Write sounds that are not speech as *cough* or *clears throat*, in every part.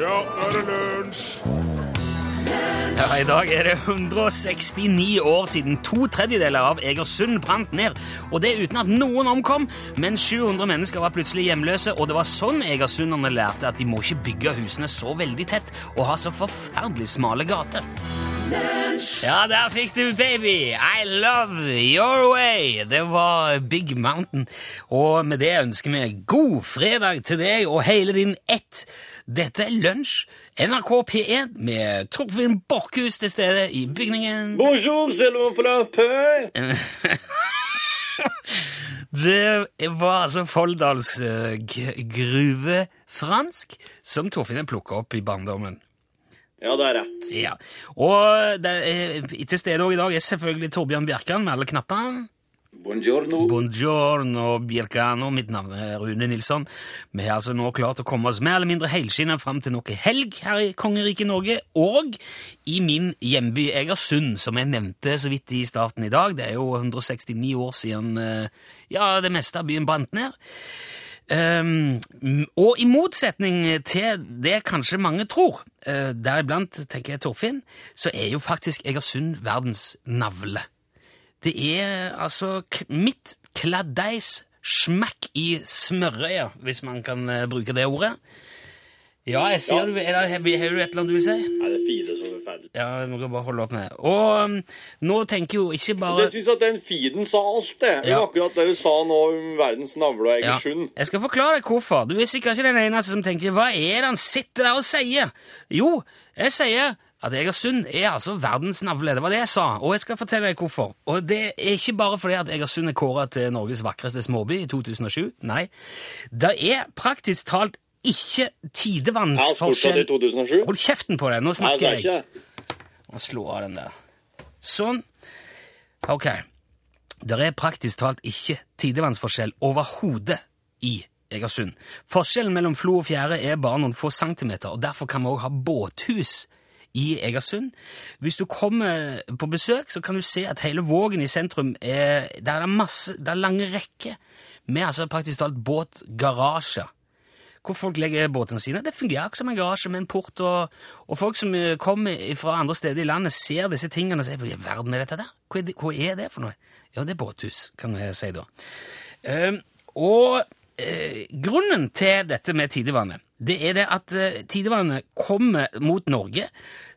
Ja, nå er det lunsj! Ja, I dag er det 169 år siden to tredjedeler av Egersund brant ned. Og det uten at noen omkom, men 700 mennesker var plutselig hjemløse. Og det var sånn egersunderne lærte at de må ikke bygge husene så veldig tett og ha så forferdelig smale gater. Ja, der fikk du Baby! I love your way! Det var Big Mountain. Og med det ønsker vi god fredag til deg og hele din ett. Dette er Lunsj, NRK P1 med Torfinn Borchhus til stede i bygningen. Bonjour, c'est le. *laughs* Det var altså Folldals gruve gruvefransk som Torfinn plukka opp i barndommen. Ja, det er rett. Ja, Og er, til stede òg i dag er selvfølgelig Torbjørn Bjerkan med alle knappene. Buongiorno. Buongiorno, Bjerkano. Mitt navn er Rune Nilsson. Vi har altså nå klart å komme oss mer eller mindre helskinna fram til noe helg her i kongeriket Norge, og i min hjemby Egersund, som jeg nevnte så vidt i starten i dag. Det er jo 169 år siden eh, ja, det meste av byen brant ned. Um, og i motsetning til det kanskje mange tror, uh, deriblant tenker jeg Torfinn, så er jo faktisk Egersund verdens navle. Det er altså mitt kladdeis smakk i smørøya, hvis man kan uh, bruke det ordet. Ja, jeg ser Ja. du er det, Har du et eller annet du vil si? Er det fire som er? Ja, jeg kan bare holde opp med det. Og um, nå tenker jo ikke bare Jeg syns at den feeden sa alt, det. Ja. akkurat det du sa nå om verdens navle og Ja, Egersund. jeg skal forklare deg hvorfor. Du er sikkert ikke den eneste som tenker hva er det han sitter der og sier? Jo, jeg sier at Egersund er altså verdens navle. Det var det jeg sa, og jeg skal fortelle deg hvorfor. Og det er ikke bare fordi at Egersund er kåra til Norges vakreste småby i 2007. Nei, det er praktisk talt ikke tidevannsforskjell i 2007. Hold kjeften på deg, nå Nei, snakker er jeg. Og slå av den der. Sånn. Ok. Det er praktisk talt ikke tidevannsforskjell overhodet i Egersund. Forskjellen mellom flo og fjære er bare noen få centimeter, og derfor kan vi også ha båthus i Egersund. Hvis du kommer på besøk, så kan du se at hele Vågen i sentrum er Der er det masse, det er lange rekker med altså praktisk talt båtgarasjer hvor folk legger båtene sine. Det fungerer ikke som en garasje med en port, og, og folk som eh, kommer fra andre steder i landet, ser disse tingene og sier hva i verden er dette der? Hva er, det, hva er det for noe? Ja, det er båthus, kan jeg si da. Uh, og uh, grunnen til dette med tidevannet, det er det at uh, tidevannet kommer mot Norge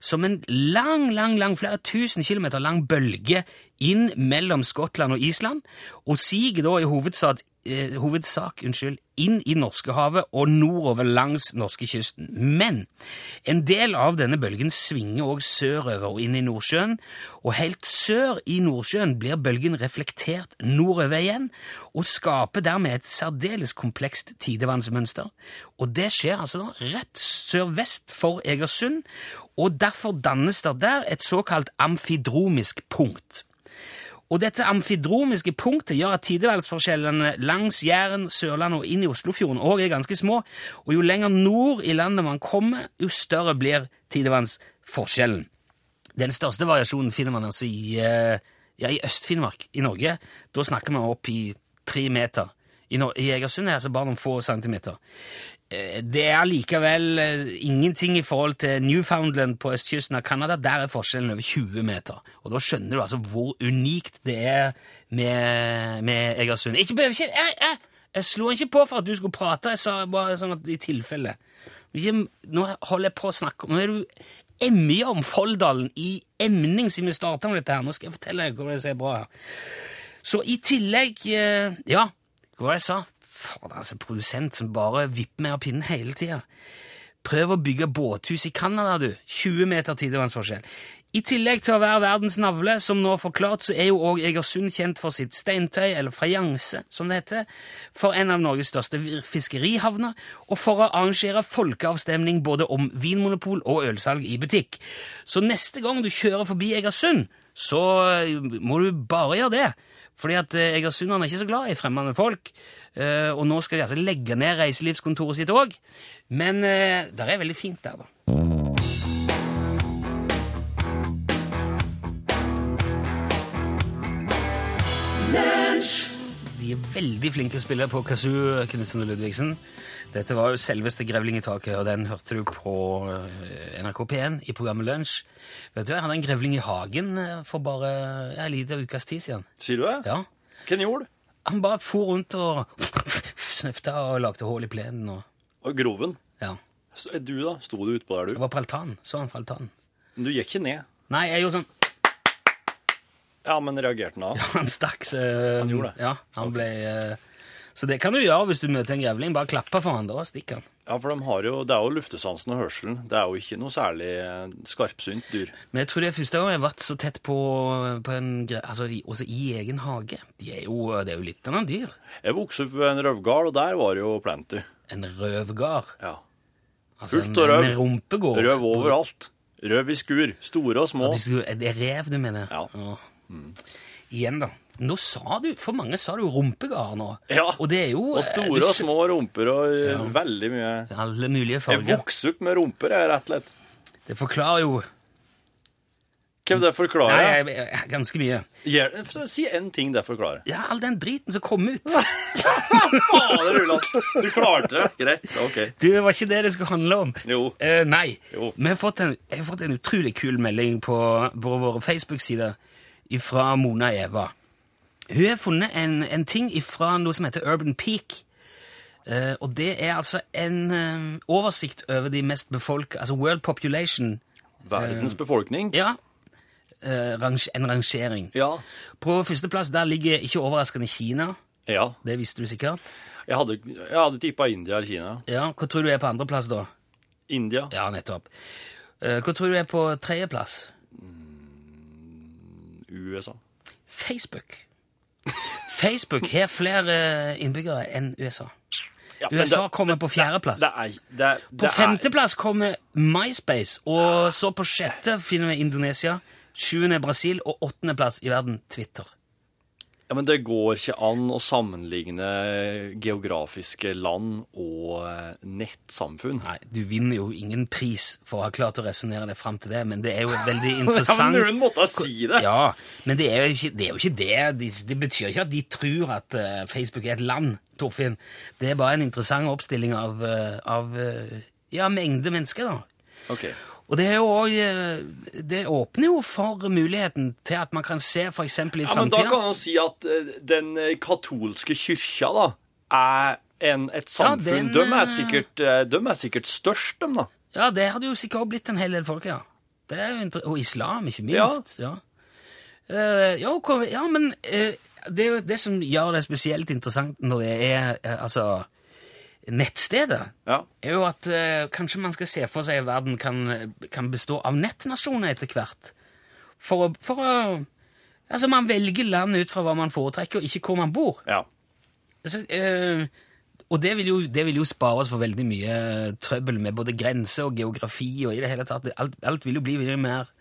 som en lang, lang, lang, flere tusen kilometer lang bølge inn mellom Skottland og Island, og siger da i hovedsak, eh, hovedsak unnskyld, inn i Norskehavet og nordover langs norskekysten. Men en del av denne bølgen svinger også sørover og inn i Nordsjøen, og helt sør i Nordsjøen blir bølgen reflektert nordover igjen, og skaper dermed et særdeles komplekst tidevannsmønster. Og det skjer altså da rett sørvest for Egersund, og derfor dannes det der et såkalt amfidromisk punkt. Og dette amfidromiske punktet gjør at tidevannsforskjellene langs Jæren, Sørlandet og inn i Oslofjorden også er ganske små, og jo lenger nord i landet man kommer, jo større blir tidevannsforskjellen. Den største variasjonen finner man altså i, eh, ja, i Øst-Finnmark i Norge. Da snakker man opp i tre meter. I Egersund er det altså bare noen få centimeter. Eh, Det er likevel eh, ingenting i forhold til Newfoundland på østkysten av Canada. Der er forskjellen over 20 meter. Og da skjønner du altså hvor unikt det er med, med Egersund. Ikke, ikke, jeg, jeg, jeg slo ikke på for at du skulle prate, jeg sa bare sånn at i tilfelle. Nå holder jeg på å snakke om Nå er du emja om Folldalen i emning siden vi starta med dette her. Nå skal jeg fortelle deg hvor det ser bra her. Så i tillegg eh, Ja, hva var det jeg sa? Fader, altså, produsent som bare vipper meg av pinnen hele tida. Prøv å bygge båthus i Canada, du. 20 meter tidevannsforskjell. I tillegg til å være verdens navle, som nå forklart, så er jo òg Egersund kjent for sitt steintøy, eller fajanse, som det heter, for en av Norges største fiskerihavner, og for å arrangere folkeavstemning både om vinmonopol og ølsalg i butikk. Så neste gang du kjører forbi Egersund, så må du bare gjøre det. Fordi at eh, Egersunderne er ikke så glad i fremmede folk, eh, og nå skal de altså legge ned reiselivskontoret sitt òg. Men eh, det er veldig fint der, da. De de er veldig flinke spillere på kazoo, Knutsen og Ludvigsen. Dette var jo selveste Grevling i taket, og den hørte du på eh, NRK P1 i programmet Lunsj. Vet du, Jeg hadde en grevling i hagen eh, for bare en liten ukes tid siden. Sier du det? Ja. Hvem gjorde det? Han bare for rundt og *laughs* snøfta og lagde hull i plenen. og Og Groven. ja. S- Du, da? Sto du utpå på der, Jeg var på altanen. Så han på altanen. Men Du gikk ikke ned. Nei, jeg gjorde sånn Ja, men reagerte han da? *laughs* Ja, Han stakk Så, Han gjorde det? Ja, han ble eh, Så det kan du gjøre hvis du møter en grevling. Bare klappe for han, da stikker han. Ja, for de har jo, det er jo luftesansen og hørselen. Det er jo ikke noe særlig eh, skarpsynt dyr. Men jeg tror det er første gang jeg har vært så tett på, på en. Altså i- også i egen hage. De er jo, det er jo litt av noen dyr. Jeg vokste opp ved en røvgard, og der var det jo plenty. En røvgard. Ja. Altså Fullt av røv. En rumpegård. Røv overalt. Røv i skur. Store og små. Ja, Det er rev du mener? Ja. Igjen, da. Nå sa du For mange sa du rumpegard nå. Ja. Og det er jo Og eh, store du og små rumper og ja. veldig mye Alle mulige Jeg vokser vokste opp med rumper, jeg, rett og slett. Det forklarer jo Hvem det Nei, forklarer? jeg, jeg, ganske mye. Gjør- Si en ting det forklarer. Ja, all den driten som kom ut. *laughs* Fader, Ulland. Du klarte det. Greit. Ok. Du, det var ikke det det skulle handle om. Jo. Uh, nei. Jo. Vi har fått en, jeg har fått en utrolig kul melding på, på våre Facebook-sider fra Mona Eva. Hun har funnet en, en ting fra noe som heter Urban Peak. Eh, og det er altså en eh, oversikt over de mest befolka Altså World Population. Verdens befolkning. Ja. Eh, range, en rangering. Ja. På førsteplass der ligger ikke overraskende Kina. Ja. Det visste du sikkert. Jeg hadde, jeg hadde tippa India eller Kina. Ja, Hva tror du er på andreplass, da? India. Ja, nettopp. Eh, Hva tror du er på tredjeplass? USA. Facebook. *laughs* Facebook har flere innbyggere enn USA. Ja, USA det- kommer på fjerdeplass. Er, er- På femteplass kommer MySpace, og så på sjette finner vi Indonesia, sjuende Brasil og åttendeplass i verden Twitter. Ja, men det går ikke an å sammenligne geografiske land og eh, nettsamfunn. Nei, du vinner jo ingen pris for å ha klart å resonnere deg fram til det, men det er jo veldig interessant. *laughs* Ja, men noen måtte si det. Ja, men det er jo ikke det. Er jo ikke det. Det, det betyr ikke at de tror at uh, Facebook er et land, Torfinn. Det er bare en interessant oppstilling av, uh, av uh, ja, mengde mennesker, da. Ok. Og det, er også, eh, det åpner jo for muligheten til at man kan se f.eks. i Ja, men da kan man si at eh, den eh, katolske kyrkja da, er en, et samfunn. den, de, er sikkert, de er sikkert størst, de, da. Ja, det hadde jo sikkert blitt en hel del folk, ja. Er og islam, ikke minst. Ja, ja, ja men det det som gjør det spesielt interessant når det er altså nettstedet, Ja. er jo at eh, kanskje man skal se for seg at verden kan, kan bestå av nettnasjoner etter hvert. For, å- for å Altså, man velger land ut fra hva man foretrekker, og ikke hvor man bor. ja. Altså, eh, og det vil, jo, det vil jo spare oss for veldig mye trøbbel med både grenser og geografi og i det hele tatt. Alt, alt vil jo bli mye mer,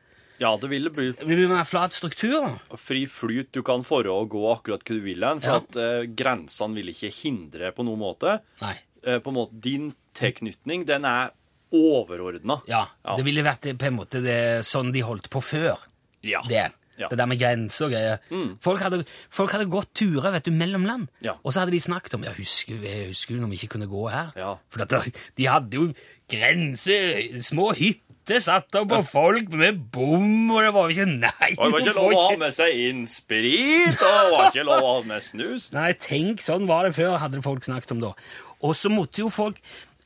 Ja, det ville bli det vil bli mer flat struktur. da. fri flyt. Du kan forå og gå akkurat hva du vil hen, for Ja. at eh, grensene vil ikke hindre på noen måte. Nei. Eh, på en måte, Din tilknytning, den er overordna. Ja, Ja. det ville vært på en måte det, sånn de holdt på før. Ja. Det. Ja. Det der med grenser og greier. Folk, hadde, folk hadde gått turer vet du, mellom land, Ja. og så hadde de snakket om ja, husker, jeg husker når vi ikke kunne gå her? Ja. For de hadde jo grenser, små hytter satt opp på folk med bom, og det var jo ikke Nei! Og det var ikke lov å ha med seg inn sprit, og det var ikke lov å ha med snus. Nei, tenk, sånn var det før, hadde folk snakket om da. Og så måtte jo folk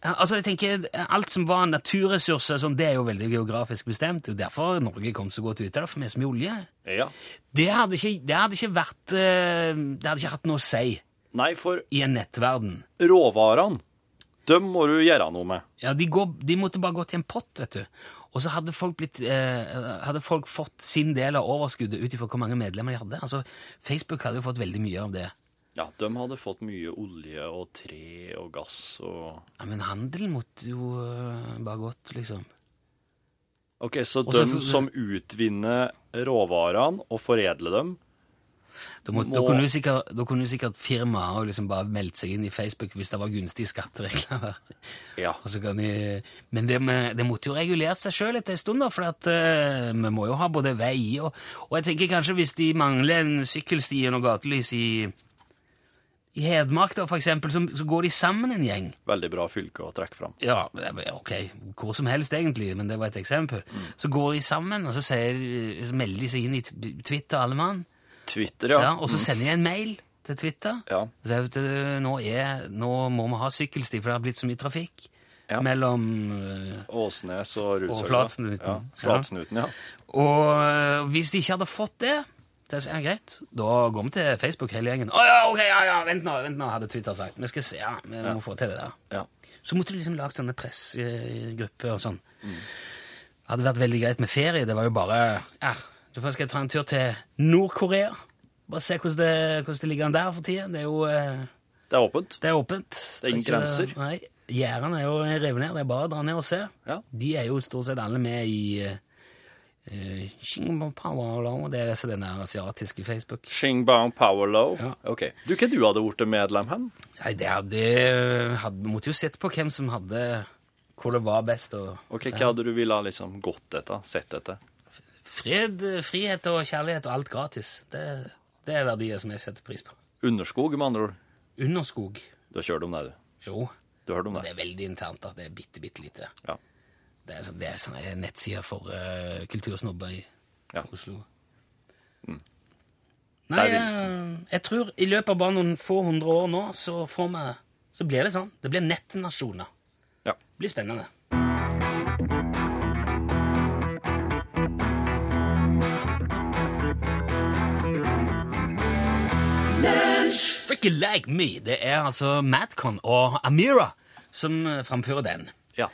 Altså, jeg tenker, Alt som var naturressurser, sånn, det er jo veldig geografisk bestemt. og Derfor Norge kom så godt ut av det, for vi så olje. Ja. Det hadde ikke, det hadde ikke vært eh, Det hadde ikke hatt noe å si Nei, for i en nettverden. råvarene, dem må du gjøre noe med. Ja, de, går, de måtte bare gå til en pott, vet du. Og så hadde folk, blitt, eh, hadde folk fått sin del av overskuddet ut ifra hvor mange medlemmer de hadde. Altså, Facebook hadde jo fått veldig mye av det. Ja, de hadde fått mye olje og tre og gass og Ja, Men handel måtte jo eh, bare gått, liksom. Ok, så de som utvinner råvarene og foredler dem Da, må, Må- sikkert, da kunne jo sikkert firmaer liksom bare meldt seg inn i Facebook hvis det var gunstige skatteregler. *laughs* Ja. Og så kan de, men det, med, det måtte jo regulert seg sjøl etter en stund, da, for at, uh, vi må jo ha både vei og Og jeg tenker kanskje hvis de mangler en sykkelsti og gatelys i I Hedmark, da, for eksempel, så, så går de sammen en gjeng. Veldig bra fylke å trekke fram. Ja, ok, hvor som helst egentlig, men det var et eksempel. Så går de sammen, og så, sier, så melder de seg inn i Twitter, alle mann. Twitter, Ja, ja. og så sender de en mail til Twitter. Ja. Så jeg vet øh, nå, er, nå må vi ha sykkelsti, for det har blitt så mye trafikk Ja. mellom øh, Åsnes og Rudshøg. Og Flatsnuten. Ja. Flatsnuten, ja. Og øh, hvis de ikke hadde fått det, det er greit, da går vi til Facebook hele gjengen. Å ja, ok, ja, ja, vent nå, vent nå, hadde Twitter sagt. Vi skal se, ja, vi må få til det der. ja. Så måtte du liksom lage sånne pressgrupper og sånn. Det hadde vært veldig greit med ferie. Det var jo bare ja, så skal jeg ta en tur til Nord-Korea. Bare se hvordan det, hvordan det ligger an der for tida. Det er jo eh, Det er åpent. det er åpent. Det er ingen grenser. Nei. Gjerdene er jo revet ned. Det er bare å dra ned og se. Ja. De er jo stort sett alle med i uh, Det er disse den asiatiske Facebook. Xingbang Power Low. Ja. Ok. Du, hva du hadde blitt medlem hen? Nei, det hadde, hadde måtte jo sett på hvem som hadde Hvor det var best. Og, Ok, Hva hadde du ville liksom gått etter? Sett etter? Fred, frihet og kjærlighet og alt gratis. Det, det er verdier som jeg setter pris på. Underskog, med andre ord. Underskog. Du har kjørt om det, du. Jo, Du har hørt om det det? er veldig internt. da. Det er bitte, bitte lite. Ja. Det er, sånn- det er sånne nettsider for uh, kultursnobber i Ja. Oslo. Mm. Nei, jeg, jeg tror i løpet av bare noen få hundre år nå, så, får vi, så blir det sånn. Det blir nettnasjoner. ja. Det blir spennende. Freaky Like Me. Det er altså Madcon og Amira som eh, framfører den. ja.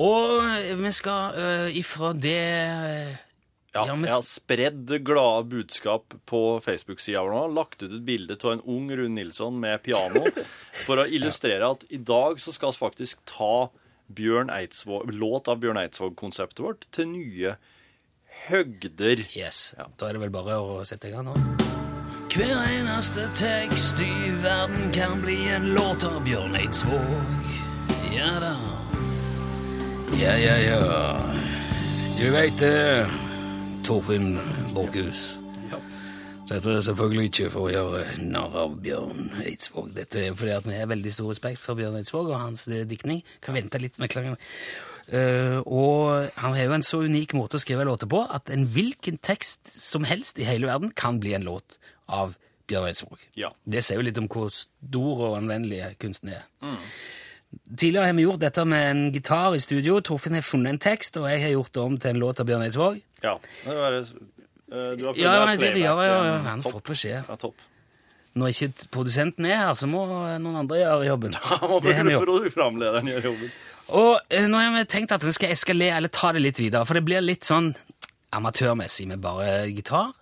Og vi skal uh, ifra det øh, Ja, Ja, jeg har spredd glade budskap på Facebook-sida vår nå. Lagt ut et bilde av en ung Rune Nilsson med piano *laughs* for å illustrere at i dag så skal vi faktisk ta Bjørn Eidsvåg, låt av Bjørn Eidsvåg-konseptet vårt til nye høgder. Yes. Ja. Da er det vel bare å sette i gang nå. Hver eneste tekst i verden kan bli en låt av Bjørn Eidsvåg. Ja da. Ja, ja, ja. Du veit det, Torfinn Borchhus. Dette er selvfølgelig ikke for å gjøre narr av Bjørn Eidsvåg. Dette er fordi at vi har veldig stor respekt for Bjørn Eidsvåg og hans eh, diktning. Kan vente litt med klangen. Uh, og han har jo en så unik måte å skrive låter på at en hvilken tekst som helst i hele verden kan bli en låt av Bjørn Eidsvåg. Ja. Det sier jo litt om hvor stor og anvendelig kunsten er. Tidligere har vi gjort dette med en gitar i studio. Torfinn har funnet en tekst, og jeg har gjort det om til en låt av Bjørn Eidsvåg. Ja. Det var, bare, eh, du har Ja, men jeg ja, ja, ja, han fått beskjed. Ja, topp. Når ikke produsenten er her, så må noen andre gjøre jobben. *laughs* Ja, må Det har vi gjort. Og uh, nå har vi tenkt at vi skal eskalere, eller ta det litt videre, for det blir litt sånn amatørmessig med bare gitar.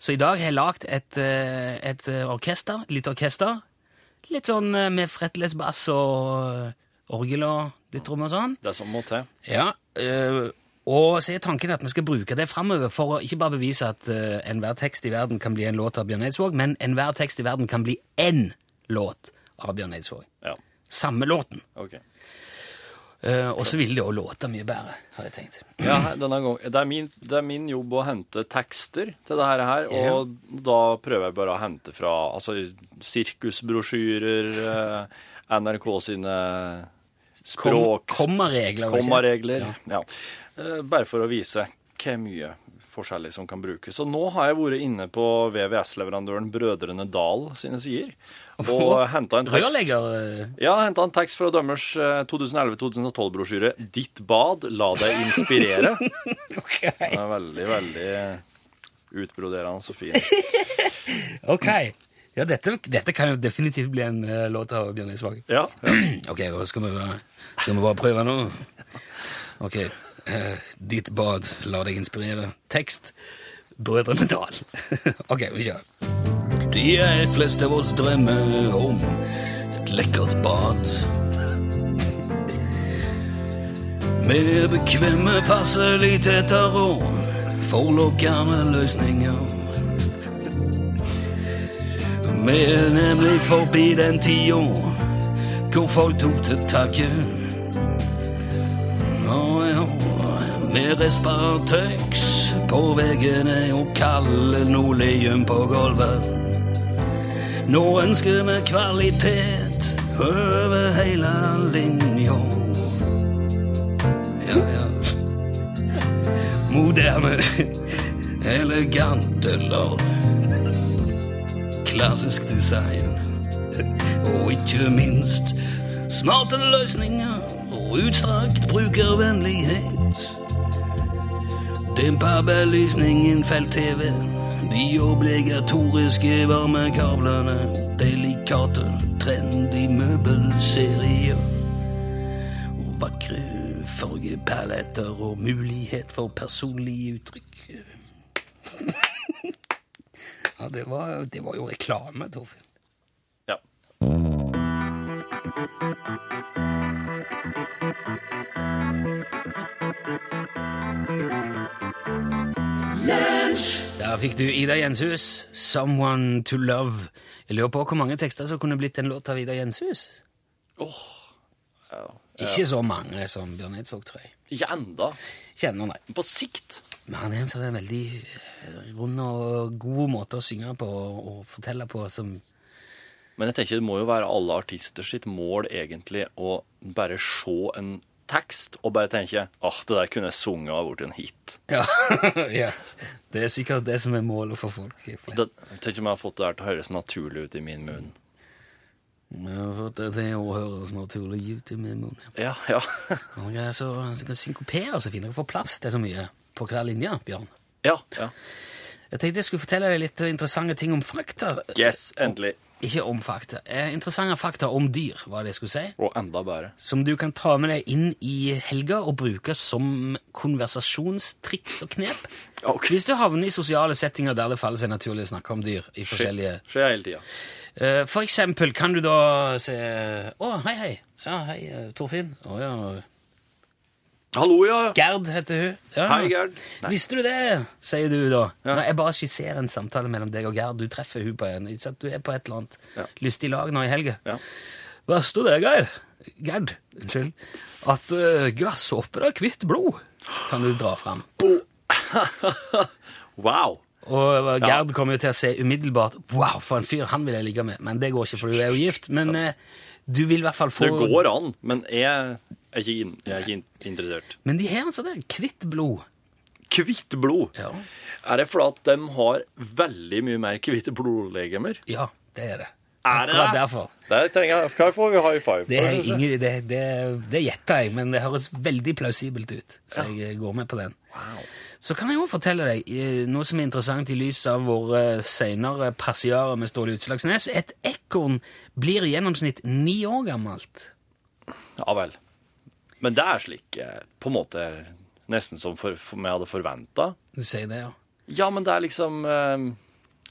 Så i dag har jeg lagd et, eh, et orkester, et lite orkester. Litt sånn eh, med fretless bass og eh, orgel og litt trommer og sånn. Det som må til. Ja, øh, og så er tanken at vi skal bruke det framover for å ikke bare bevise at øh, enhver tekst i verden kan bli en låt av Bjørn Eidsvåg, men enhver tekst i verden kan bli én låt av Bjørn Eidsvåg. Ja, Samme låten. ok. Uh, og så vil det jo låte mye bedre, har jeg tenkt. Ja, denne gangen. det, er min, det er min jobb å hente tekster til det her, her Ja. og da prøver jeg bare å hente fra altså, sirkusbrosjyrer, eh, NRK sine språk... Kom- kommaregler? Kommaregler, ja. ja. Bare for å vise hvor mye forskjellig som kan brukes. Og nå har jeg vært inne på VVS-leverandøren Brødrene Dal sine sider, og henta en tekst øh, ja, henta en tekst fra dømmers eh, 2011-2012-brosjyre 'Ditt bad, la deg inspirere'. *laughs* Den er veldig, veldig utbroderende og fin. *laughs* Ok. Ja, dette, dette kan jo definitivt bli en uh, låt av Bjørn Eidsvåg. Ja, ja. *clears throat* Ok, da skal vi bare, skal vi bare prøve nå. Ok. Uh, ditt bad, la deg inspirere. Tekst Brødrene Dal. *laughs* ok, vi kjører. De fleste av oss drømmer om et lekkert bad. Med bekvemme fasiliteter og forlokkende løsninger. Vi er nemlig forbi den tida hvor folk tok til takke. Å ja, med respartøks på veggene og kalde nordlien på gulvet. Nå ønsker vi kvalitet over hele linja. Ja, ja. Moderne, elegant eller klassisk design. Og ikke minst smarte løsninger og utstrakt brukervennlighet. Dempa belysningen, felt-TV, de obligatoriske varmekablene, delikate, trendy møbelserier. Og vakre fargepaletter og mulighet for personlige uttrykk. *laughs* ja, det var, det var jo reklame, Torfinn. Ja. Der fikk du Ida Jenshus, 'Someone to Love'. Jeg lurer på hvor mange tekster som kunne blitt en låt av Ida Jenshus. ja. Ikke så mange som Bjørn Eidsvåg, tror jeg. Ikke enda. Kjenner nei. På sikt. Men han er en sånn veldig eh, rund og god måte å synge på og fortelle på som Men jeg tenker det må jo være alle artister sitt mål egentlig å bare se en tekst og bare tenker at det der kunne jeg sunget og blitt en hit. ja. *laughs* ja. Det er sikkert det som er målet for folk. Tenk jeg tenker om jeg har fått det her til å høres naturlig ut i min munn. Jeg har fått det til å høres naturlig ut i min munn. Ja, ja. Er så, så kan synkopere så fint. Dere får plass til så mye på hver linje, Bjørn. Ja, ja. Jeg tenkte jeg skulle fortelle deg litt interessante ting om fakta. Yes, endelig. Ikke om fakta. Eh, interessante fakta om dyr, var det jeg skulle si. Og enda bedre. Som du kan ta med deg inn i helga og bruke som konversasjonstriks og knep. *laughs* Ok. Hvis du havner i sosiale settinger der det faller seg naturlig å snakke om dyr i forskjellige Skjer hele tida. Eh, For eksempel kan du da se Å, hei, hei. Ja, hei, eh, Torfinn. Å ja. Hallo, ja. Gerd heter hun. Ja. Hei, Gerd. Nei. Visste du det, sier du da. Ja. Nei, jeg bare skisserer en samtale mellom deg og Gerd. Du treffer hun på en. Du er på et eller annet Ja. lystig lag nå i helga. Ja. Visste du det, Geir? Gerd, unnskyld. At uh, grasshopper har hvitt blod, kan du dra fram. *laughs* Wow. Og uh, Gerd kommer jo til å se umiddelbart Wow, for en fyr, han vil jeg ligge med. Men det går ikke, for du er jo gift. Men uh, du vil i hvert fall få Det går an, men jeg er ikke, jeg er ikke interessert. Men de har altså det. Hvitt blod. Hvitt blod. Ja. Er det fordi at de har veldig mye mer hvite blodlegemer? ja, det er det. Er det Akkurat det? derfor. Der trenger jeg Hva får vi high five? Det, er ingen, det, det, det gjetter jeg, men det høres veldig plausibelt ut. Så jeg går med på den. Så kan jeg jo fortelle deg eh, noe som er interessant i lys av våre senere passiarer med Ståle Utslagsnes. Et ekorn blir i gjennomsnitt ni år gammelt. Ja vel. Men det er slik eh, på en måte nesten som for, for jeg hadde forventa. Du sier det, ja. Ja, men det er liksom eh,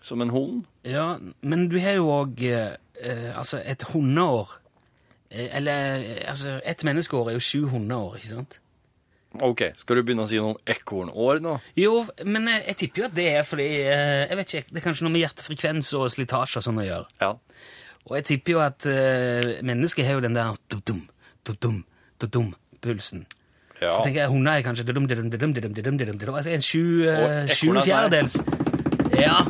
som en hund. Ja, men du har jo òg eh, eh, altså et hundeår. Eh, eller eh, altså, et menneskeår er jo sju hundeår, ikke sant? OK, skal du begynne å si noe om ekornår nå? Jo, men jeg, jeg tipper jo at det er fordi eh, Jeg vet ikke, Det er kanskje noe med hjertefrekvens og slitasje og sånn å gjøre. Ja. Og jeg tipper jo at mennesket har jo den der dum-dum, dum-dum, dum-dum-pulsen. Ja. Så tenker jeg hunder er kanskje dum, dum, dum, dum, dum, dum, dum, altså En sju, uh, sju fjerdedels Ja,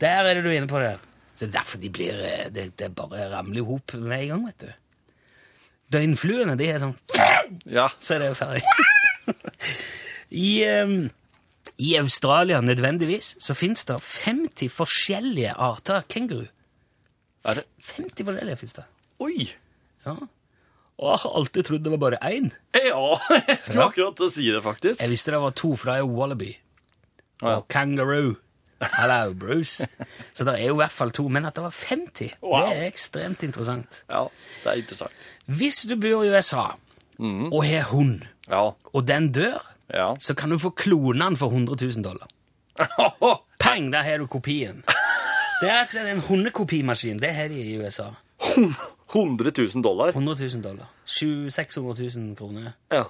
der er det du er inne på det. Så det er derfor de blir eh, Det, det bare ramler i hop med en gang, vet du. Døgnfluene, de er sånn ja. Så er det jo ferdig. *laughs* I, um, I, Australia, nødvendigvis, så fins det 50 forskjellige arter kenguru. Er det? 50 forskjellige fins det. Oi! Ja. Og jeg har alltid trodd det var bare én. Ja, *laughs* jeg skulle Ja. akkurat til å si det, faktisk. Jeg visste det var to, for det er jo wallaby og ja. og kangaroo. Hello, Bruce. Så det er jo i hvert fall to. Men at det var 50, Wow. det er ekstremt interessant. Ja, det er interessant. Hvis du bor i USA og har hund, Ja. og den dør, Ja. så kan du få klone den for 100 000 dollar. *laughs* Peng, der har du kopien. Det er altså en hundekopimaskin. Det har de i USA. 100 000 dollar. 100 000 dollar. 700 600 000 kroner. Ja.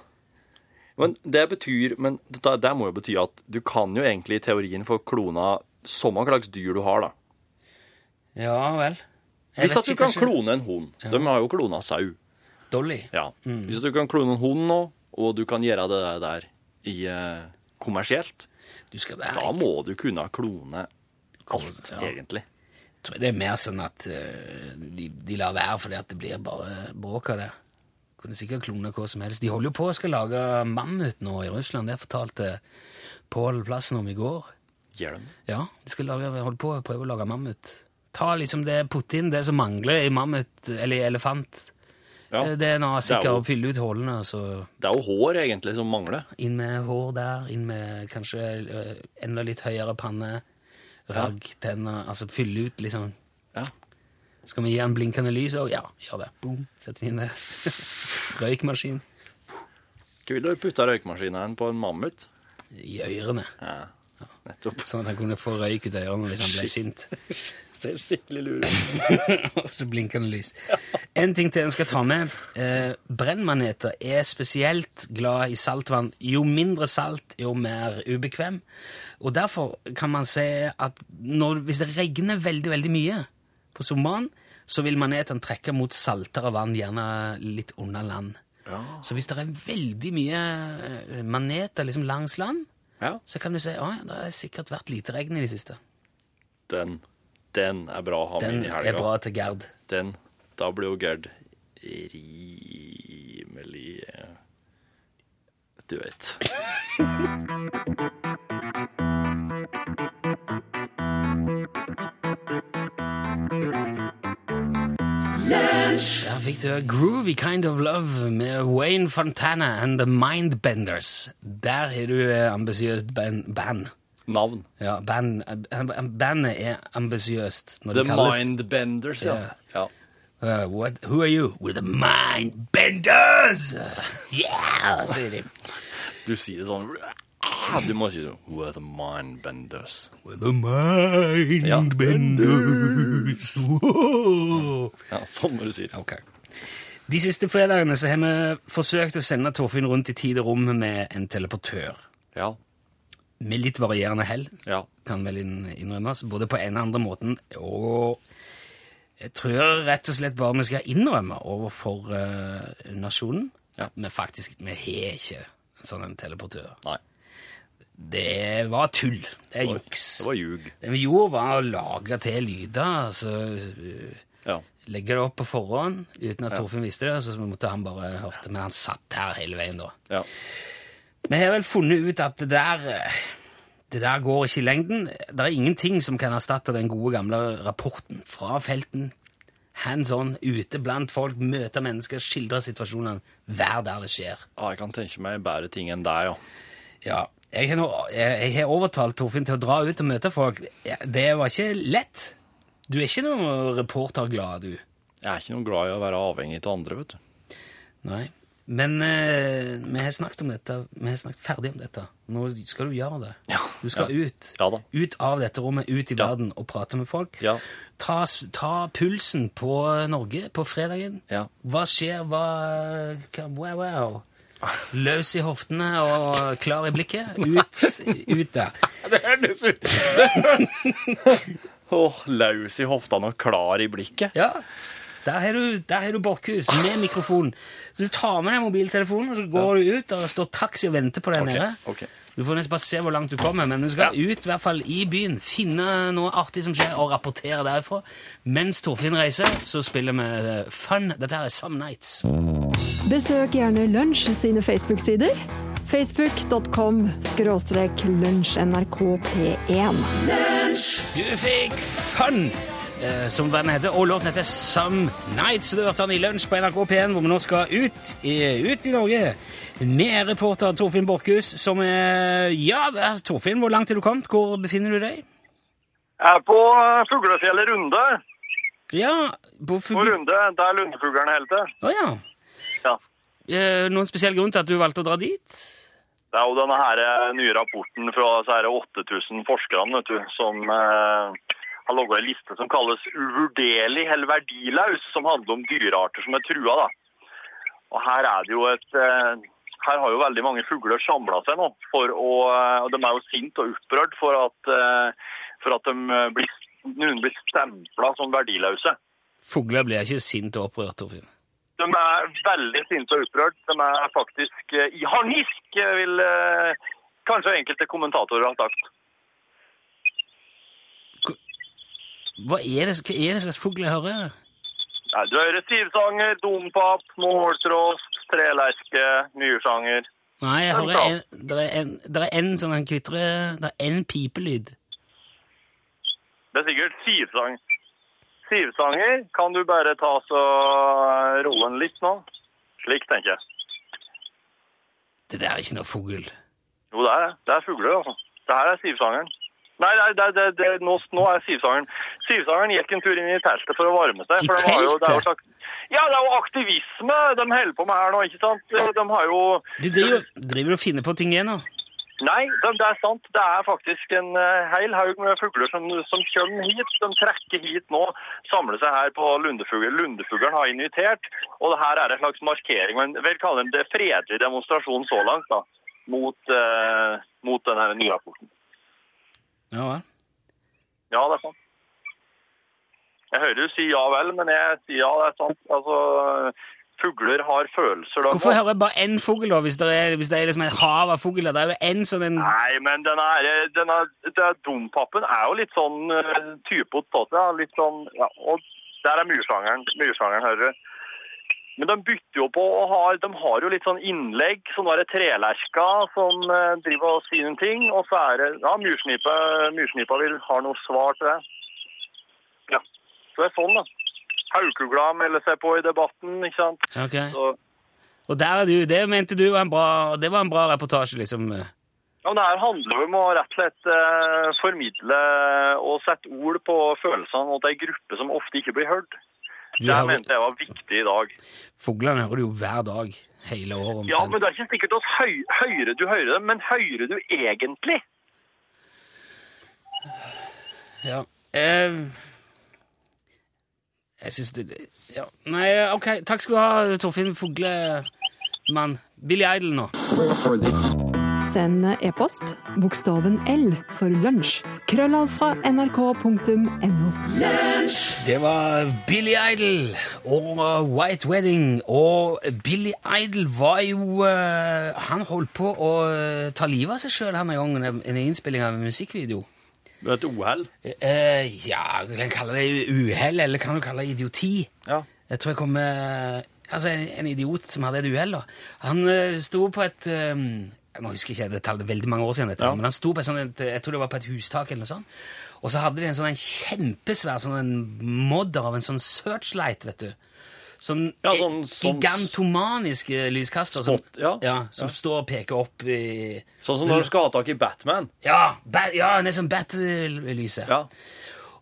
Men det betyr Men det, det må jo bety at du kan jo egentlig i teorien få klona samme slags dyr du har, da. Ja vel. Jeg Hvis at du kan kanskje- klone en hund. De har jo klona sau. Dolly. Ja. Hvis at du kan klone en hund nå, og du kan gjøre det der i eh, kommersielt, da må du kunne klone alt, Ja. egentlig. Tror det er mer sånn at uh, de, de lar være fordi at det blir bare bråk av det. Kunne sikkert klone hva som helst. De holder jo på å skal lage mammut nå i Russland. Det fortalte Pål Plassen om i går. Gjør de? Ja, de skal lage, holde på å prøve å lage mammut. Ta liksom det, putte inn det som mangler i mammut, eller i elefant. Ja. Eh, DNA er sikkert, å og fylle ut hullene, så Det er jo hår egentlig som mangler. inn med hår der, inn med kanskje eh, enda litt høyere panne, ragg, tenner, altså fylle ut liksom. Ja. Skal vi gi en blinkende lys òg? Ja, gjør det. Boom, Setter den inn det. *laughs* Røykmaskin vil du putte røykmaskinen på en mammut? i ørene, Ja, nettopp. sånn at han kunne få røyk ut av ørene hvis han ble sint. *laughs* Ser skikkelig lur ut. *laughs* Og så blinkende lys. En ting til jeg skal ta med. Eh, brennmaneter er spesielt glad i saltvann. Jo mindre salt, jo mer ubekvem. Og derfor kan man se at når, hvis det regner veldig, veldig mye på sommeren, så vil manetene trekke mot saltere vann, gjerne litt under land. Ja. Så hvis det er veldig mye eh, maneter liksom langs land, ja. så kan du si at det har sikkert vært lite regn i det siste. Den, den er bra å ha med Den i helga. Den er bra til Gerd. Den, da blir jo Gerd rimelig Du vet. *laughs* Der fikk du Groovy Kind of Love med Wayne Fontana and The Mindbenders. Der har du eh, ambisiøst band. band. Navn. Ja, band, eh, bandet er ambisiøst. The Mindbenders. Ja. ja. Uh, what, who are you? We're the Mindbenders! *laughs* yeah, sier de. Du sier det sånn Ah, Du må si sånn We're the Mindbenders. We're the Mindbenders. Wow. Ja, sånn må du si det. Ok. De siste fredagene så har vi forsøkt å sende Torfinn rundt i tid og rom med en teleportør. Ja. Med litt varierende hell, Ja. kan vel innrømmes, både på en og andre måten. Og jeg tror rett og slett bare vi skal innrømme overfor uh, nasjonen Ja. at vi faktisk vi har ikke en sånn en teleportør. Nei. Det var tull. Det er juks. Det var ljug. Det vi gjorde, var å lage til lyder. altså eh, Ja. Legge det opp på forhånd uten at Torfinn visste det, så måtte han bare hørte, men han satt her hele veien da. ja. Vi har vel funnet ut at det der det der går ikke i lengden. Det er ingenting som kan erstatte den gode gamle rapporten fra felten. Hands on, ute blant folk, møte mennesker, skildre situasjonene, Vær der det skjer. ja. Jeg kan tenke meg bedre ting enn deg, ja. Ja, jeg har, nå, jeg, har overtalt Torfinn til å dra ut og møte folk. Det var ikke lett. Du er ikke noen reporterglad, du. Jeg er ikke noe glad i å være avhengig av andre, vet du. Nei. Men eh, vi har snakket om dette, vi har snakket ferdig om dette. Nå skal du gjøre det. Ja. Du skal Ja. ut. Ja. Ut av dette rommet, ut i verden og prate med folk. Ja. Ta, ta pulsen på Norge på fredagen. Ja. Hva skjer? Hva- Wow, wow. Løs i hoftene og klar i blikket. Ut, ut der. *laughs* Det høres ut Åh, Løs i hoftene og klar i blikket. Ja. Der har du, der har du Borchhus med mikrofon. Så du tar med deg mobiltelefonen, og så går du ut, og det står taxi og venter på deg Ok, nede. ok. Du får nesten bare se hvor langt du kommer, men du skal ut i hvert fall i byen, finne noe artig som skjer, og rapportere derifra. Mens Torfinn reiser, så spiller vi eh, Fun. Dette her er Some Nights. Besøk gjerne Lunsj sine Facebook-sider. Facebook.com skråstrek lunsjnrkp1. Du fikk Fun, som bandet heter, og låten heter Some Nights. Du hørte den i Lunsj på NRK P1, hvor vi nå skal ut i, ut i Norge med reporter Torfinn Borchhus, som er Ja, Torfinn, hvor langt er du kommet? Hvor befinner du deg? Jeg er på eh, fuglefjellet Runde. Ja, på På. Runde, der lundefuglene holder til. Å ja. Ja. Eh, Noen spesiell grunn til at du valgte å dra dit? Det er jo denne her eh, nye rapporten fra disse 8000 forskerne vet du, som eh, har laga en liste som kalles uvurderlig eller verdilaus', som handler om dyrearter som er trua. Da. Og her er det jo et eh, her har jo veldig mange fugler samla seg nå, for å, eh, og de er jo sint og opprørt for at, eh, for at de blir, noen blir stempla som verdiløse. Fugler blir ikke sint og opprørt, Torfinn. De er veldig sinte og opprørt. De er faktisk i harnisk, vil kanskje enkelte kommentatorer ha sagt. Hva er det, hva er det slags fugl jeg hører? Nei, du hører sivsanger, dompap, måltrost, trelerke, myrsanger. Nei, jeg hører en, det er en, er sånn en kvitre Det er en pipelyd. Det er sikkert sivsang. Sivsanger kan du bare ta så roe den litt nå. Slik, tenker jeg. Det der er ikke noe fugl. Jo, det er det. Det er fugler, altså. Det her er sivsangeren. Nei, nei det, det, det, nå, nå er sivsangeren. Sivsangeren gikk en tur inn i teltet for å varme seg. I teltet? de har jo, det slags, ja, det er jo aktivisme de holder på med her nå, ikke sant? De har jo... Du driver, driver og finner på ting igjen nå? Nei, det, det er sant. Det er faktisk en uh, heil haug med fugler som, som kommer hit. De trekker hit nå, samler seg her på Lundefugl. Lundefuglen har invitert, og det her er en slags markering. Men vel kaller det fredelig demonstrasjon så langt, da, mot, uh, mot denne nye rapporten. Ja vel. Ja, det er sant. Jeg hører du sier ja vel, men jeg sier ja, det er sant. Altså, fugler har følelser. da. Hvorfor hører jeg bare én fugl, da, hvis det er, hvis det er liksom et hav av fugler? Det er jo én sånn en Nei, men denne, er denne, det, dompappen er jo litt sånn uh, typete på Litt sånn, ja, og der er myrsangeren, myrsangeren, hører du. Men de bytter jo på og har, de har jo litt sånn innlegg, sånn er trelerka som eh, driver og sier noen ting. Og så er det, ja, myrsnipa, myrsnipa vil ha noe svar til det. Ja, så det er sånn da. Haukugla melder seg på i debatten, ikke sant? Ok. Så, Og der er du, det mente du var en bra, det var en bra reportasje, liksom. Ja, men Det her handler jo om å rett og slett eh, formidle og sette ord på følelsene til ei gruppe som ofte ikke blir hørt. Det har... mente jeg var viktig i dag. Fuglene hører du jo hver dag, hele året omtrent. Ja, men det er ikke sikkert at høy, høyere du hører dem, men hører du egentlig? Ja. Eh, jeg syns det Ja. Nei, ok. Takk skal du ha, Torfinn Fuglemann. Billy Idol nå. Send e-post bokstaven L for lunsj. Krøllav fra nrk.no. Det var Billy Idol og White Wedding. Og Billy Idol var jo uh, Han holdt på å uh, ta livet av seg sjøl en gang under en innspilling av en musikkvideo. Er et uhell. Eh, ja, du kan kalle det uhell, eller kan du kalle det idioti. Ja. Jeg tror jeg kom med Altså, en, en idiot som hadde et uhell, da. Han uh, sto på et um, Nå husker jeg ikke detalj, det er veldig mange år siden, dette, Ja. men han sto på et sånt, jeg tror det var på et hustak eller noe sånt. Og så hadde de en sånn en kjempesvær sånn en modder av en sånn searchlight, vet du. Sånn, Ja, eh, sånn- sånn- gigantomaniske lyskaster som, Spot, ja. som står og peker opp i Sånn som når du skal ha tak i Batman. Ja, bat, ja nesten Bat-lyset. Ja.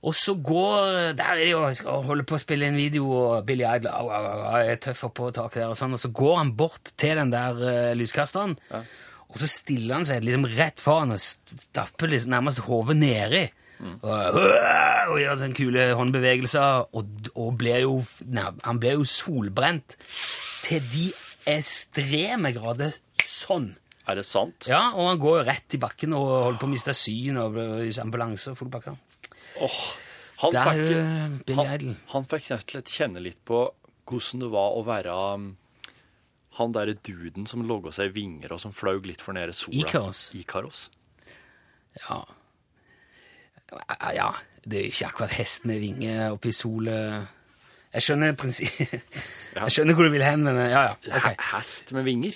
Og så går Der er de og holder på å spille en video, og Billy au, er tøff på taket der, og sånn, og så går han bort til den der uh, lyskasteren, og så stiller han seg liksom rett foran og stapper liksom nærmest hodet nedi. Og, og gjør sånne kule håndbevegelser, og, og blir jo, nei, han blir jo solbrent til de ekstreme grader sånn. Er det sant? Ja, og han går jo rett i bakken og holder på å miste syn og ambulanse og full pakke. Han Der fikk, Billy han, han fikk rett og slett kjenne litt på hvordan det var å være um, han derre duden som logga seg i vinger og som flaug litt for nede sola. Ikaros. Ikaros. Ja. ja. Det er jo ikke akkurat hest med vinger oppi solet. Jeg skjønner prinsippet. *laughs* Jeg skjønner hvor du vil hen, men ja, ja. Okay. Hest med vinger?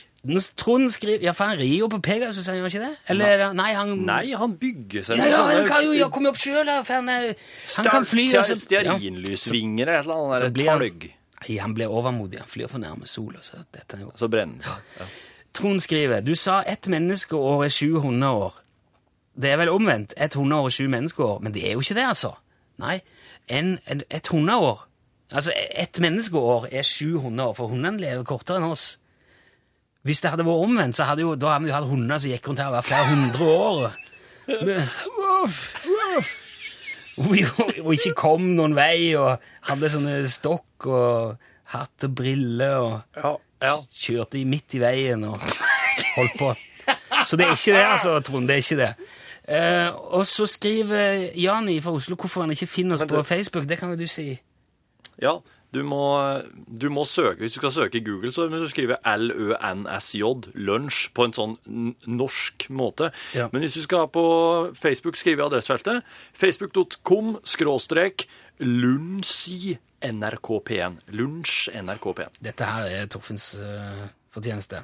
Trond skriver Ja, for han rir jo på Pegasus, han gjør ikke det? Eller nei. Nei, han Nei, han bygger seg Ja, sånt. ja, han kan jo komme opp sjøl, for han, han kan fly. Stearinlysvinger eller et eller annet talg. Nei, han ble overmodig. Han flyr for nærme sola. Så dette er jo Så brenner det. Ja. *laughs* Trond skriver Du sa ett menneskeår er sju hundeår. Det er vel omvendt. Ett hundeår er sju menneskeår. Men det er jo ikke det, altså. Nei. En, en, et hundeår Altså, ett menneskeår er sju hundeår, for hundene lever kortere enn oss. Hvis det hadde vært omvendt, så hadde jo, da hadde vi hatt hunder som gikk rundt her og var flere hundre år. *laughs* Men, Uff, uff. Og ikke kom noen vei, og hadde sånne stokk og hatt og briller og Ja, ja. kjørte midt i veien og holdt på. Så det er ikke det, altså, Trond. Det er ikke det. Eh, og så skriver Jani fra Oslo hvorfor han ikke finner oss på Facebook. Det kan vel du si. ja. Du må, du må søke, Hvis du skal søke i Google, så må du skrive LØNSJ, lunsj, på en sånn norsk måte. Ja. Men hvis du skal på Facebook, skrive i adressefeltet facebook.com skråstrek lunsj nrkp1. Lunsj nrkp1. Dette her er Torfinns uh, fortjeneste.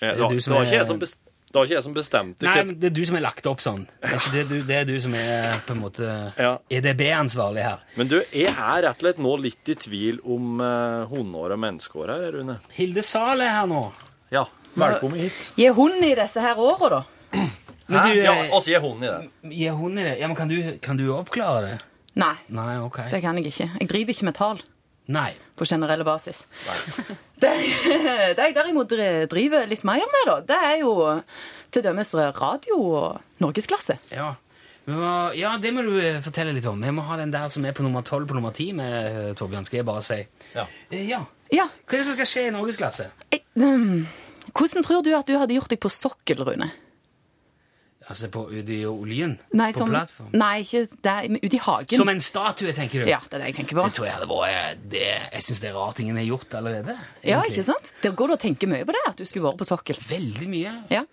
Eh, Det, var- du som det var ikke jeg som best- det var ikke jeg som bestemte. Nei, men det er du som er lagt opp sånn. Det er, du, det er du som er på en måte Ja. EDB-ansvarlig her. Men du, jeg er rett og slett nå litt i tvil om uh, hundeår og menneskeår her, Rune. Hilde Zahl er her nå. Ja, velkommen hit. Gi hund i disse her åra, da. Men Hæ? du, ja, altså, gi hunden i det. Gi hund i det. Ja, men kan du, kan du oppklare det? Nei, Nei, ok. det kan jeg ikke. Jeg driver ikke med tall Nei. på generell basis. *laughs* Det, det jeg derimot driver litt mer med, da, det er jo til dømes radio og norgesklasse. Ja. Må, ja, det må du eh, fortelle litt om. Vi må ha den der som er på nummer 12 på nummer 10 med eh, Torbjørn, skal jeg bare si. Ja. Eh, ja. Ja, Hva er det som skal skje i norgesklasse? um, Hvordan tror du at du hadde gjort deg på sokkel, Rune? Altså på ute i oljen? Nei, på som, plattform? nei ikke der, men ute i hagen. Som en statue, tenker du? Ja, det er det jeg tenker på. Det tror jeg hadde vært eh, det, Jeg syns det er rart ingen har gjort allerede. Ja, ikke sant? Det går det å tenke mye på det, at du skulle vært på sokkel. Veldig mye. Ja.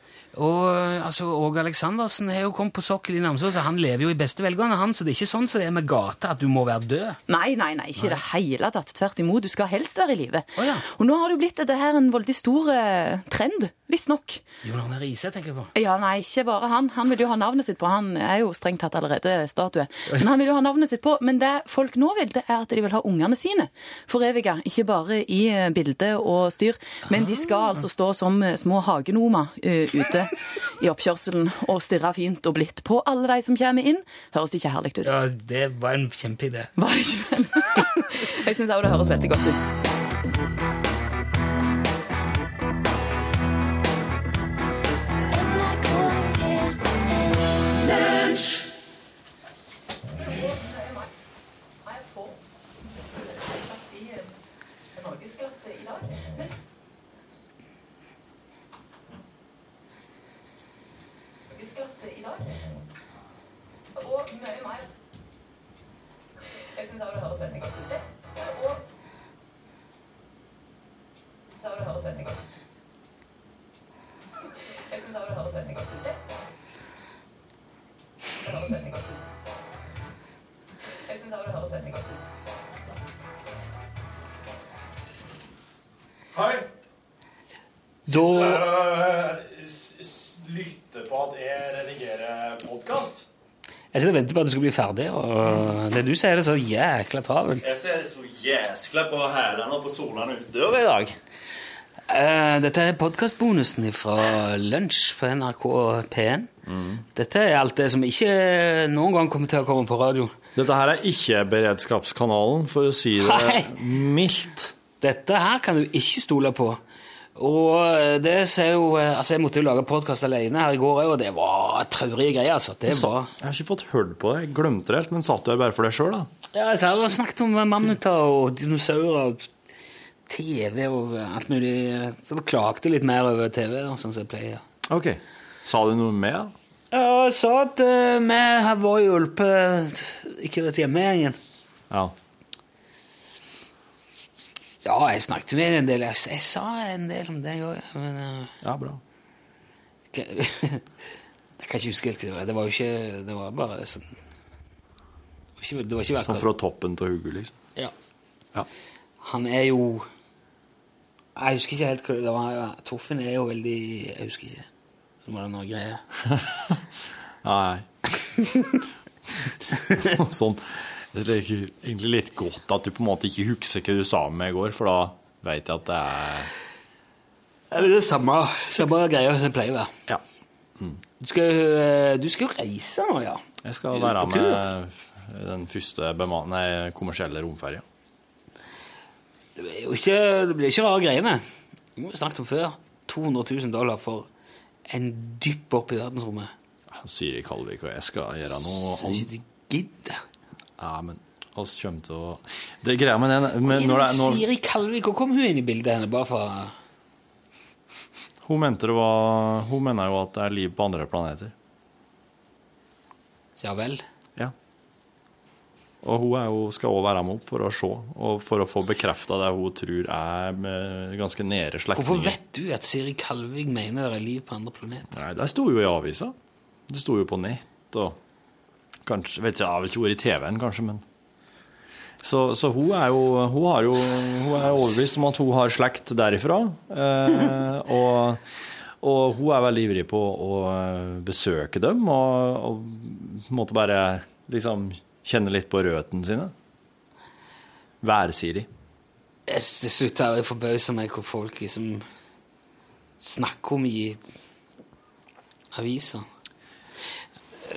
Og eh, altså, Åge Aleksandersen har jo kommet på sokkel i Namsos, og han lever jo i beste velgående, han, så det er ikke sånn som det er med gata, at du må være død. Nei, nei, nei, ikke i det hele tatt. Tvert imot, du skal helst være i live. Oh, ja. Og nå har det jo blitt dette her en veldig stor eh, trend, visstnok. Jon Arne Riise, tenker jeg på. Ja, nei, ikke bare han. Han vil jo ha navnet sitt på. Han er jo strengt tatt allerede statue. Men han vil jo ha navnet sitt på. Men det folk nå vil, det er at de vil ha ungene sine foreviga. Ikke bare i eh, bilde og styr, men de skal altså stå som eh, små hagenomer eh, ute i oppkjørselen og stirre fint og blidt på alle de som kommer inn. Høres det ikke herlig ut? Ja, det var en kjempeidé. Var det ikke? *laughs* Jeg syns òg det høres veldig godt ut. Og mye mer. Jeg syns det høres veldig godt ut. Og det høres veldig godt ut. Jeg syns det høres veldig godt ut. Det det høres veldig godt ut. Jeg syns det høres veldig godt. Hei. Da Lytte på at jeg redigerer podkast. Jeg sitter og venter på at du skal bli ferdig, og det du sier, er så jækla travelt. Jeg ser det så jæskla på hælene og på solene ute døra i dag. Eh, dette er podkastbonusen fra Lunsj på NRK P1. Dette er alt det som ikke noen gang kommer til å komme på radio. Dette her er ikke beredskapskanalen, for å si det Hei. mildt. Dette her kan du ikke stole på. Og det ser jo Altså, jeg måtte jo lage podkast alene her i går òg, og det var traurige greier, altså. Det var Jeg har ikke fått hørt på det. Jeg glemte det helt, men satt du her bare for deg sjøl, da? Ja, jeg har snakket om mammuter og dinosaurer og TV og alt mulig. Så klagde litt mer over TV, sånn som jeg pleier. Ok. Sa du noe mer? Ja, jeg sa at uh, vi har vært hjulpet ikke rett hjemme igjen. Ja. Ja, jeg snakket med en del. Jeg, jeg sa en del om det òg, men uh, Ja, bra. *laughs* Jeg kan ikke huske helt hva det var. Det var jo ikke Det var bare sånn Det var ikke, det var ikke Sånn akkurat fra toppen til hugget, liksom. ja. Ja. Han er jo Jeg husker ikke helt hva det var. Torfinn er jo veldig Jeg husker ikke. Det var noe greier. Nei. *laughs* *laughs* sånn. Det er egentlig litt godt at du på en måte ikke husker hva du sa med meg i går, for da vet jeg at det er Eller det er samme, samme greia som det pleier å være. Ja. Du skal, eh, du skal jo reise nå, ja. Jeg skal være med den første nei, kommersielle romferja. Det blir jo ikke, det blir ikke rare greiene. Det har vi snakket om før. 200 000 dollar for en dypp opp i verdensrommet. Siri Kalvik og jeg skal gjøre noe Så ikke du gidder. Ja, men oss kommer til å Det er greia med den men når det, er- når, Siri Kalvik, hvor kom hun inn i bildet henne? Bare for Hun mente det var Hun mener jo at det er liv på andre planeter. Ja vel. Og hun er jo, skal òg være med opp for å se, og for å få bekrefta det hun tror er ganske nære Hvorfor vet du at Siri Kalvik mener det er liv på andre planeter? Nei, Det sto jo i avisa. Det sto jo på nett og Kanskje, vet ikke, Jeg har vel ikke vært i TV-en, kanskje, men Så, så hun er jo Hun har jo Hun er overbevist om at hun har slekt derifra. Eh, og, og hun er veldig ivrig på å besøke dem og, og måte bare liksom kjenne litt på røttene sine. S- Til slutt er det forbausa meg hvor folk liksom snakker om i aviser.